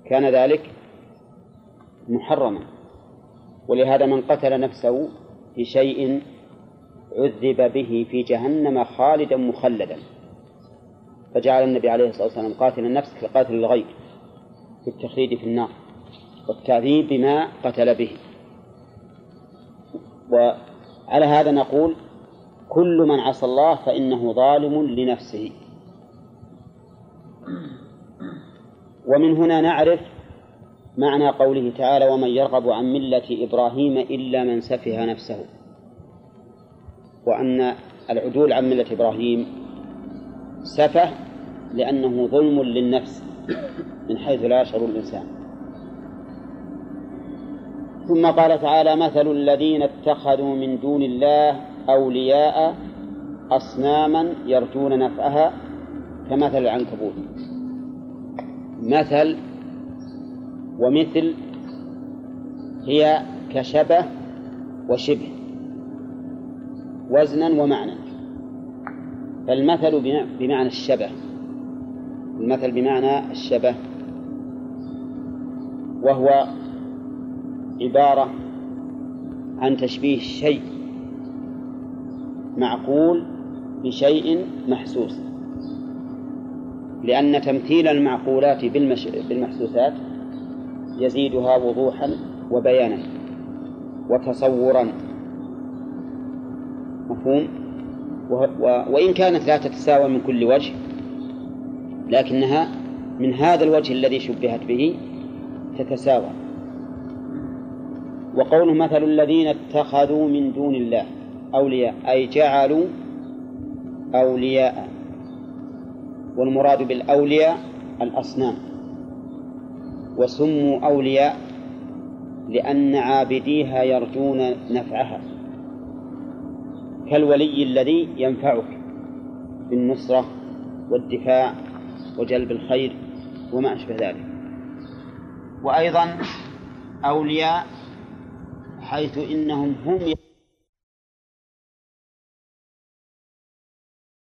كان ذلك محرما. ولهذا من قتل نفسه بشيء عذب به في جهنم خالدا مخلدا. فجعل النبي عليه الصلاة والسلام قاتل النفس كقاتل الغير في التخليد في النار والتعذيب بما قتل به. وعلى هذا نقول كل من عصى الله فإنه ظالم لنفسه. ومن هنا نعرف معنى قوله تعالى ومن يرغب عن ملة إبراهيم إلا من سفه نفسه وأن العدول عن ملة إبراهيم سفه لأنه ظلم للنفس من حيث لا يشعر الإنسان. ثم قال تعالى مثل الذين اتخذوا من دون الله أولياء أصناما يرجون نفعها كمثل العنكبوت. مثل ومثل هي كشبه وشبه وزنا ومعنى. فالمثل بمعنى الشبه المثل بمعنى الشبه وهو عبارة عن تشبيه شيء معقول بشيء محسوس. لأن تمثيل المعقولات بالمحسوسات يزيدها وضوحا وبيانا وتصورا. مفهوم؟ وإن كانت لا تتساوى من كل وجه لكنها من هذا الوجه الذي شبهت به تتساوى. وقوله مثل الذين اتخذوا من دون الله أولياء أي جعلوا أولياء والمراد بالأولياء الأصنام. وسموا أولياء لأن عابديها يرجون نفعها. كالولي الذي ينفعك بالنصرة والدفاع وجلب الخير وما أشبه ذلك. وأيضا أولياء حيث إنهم هم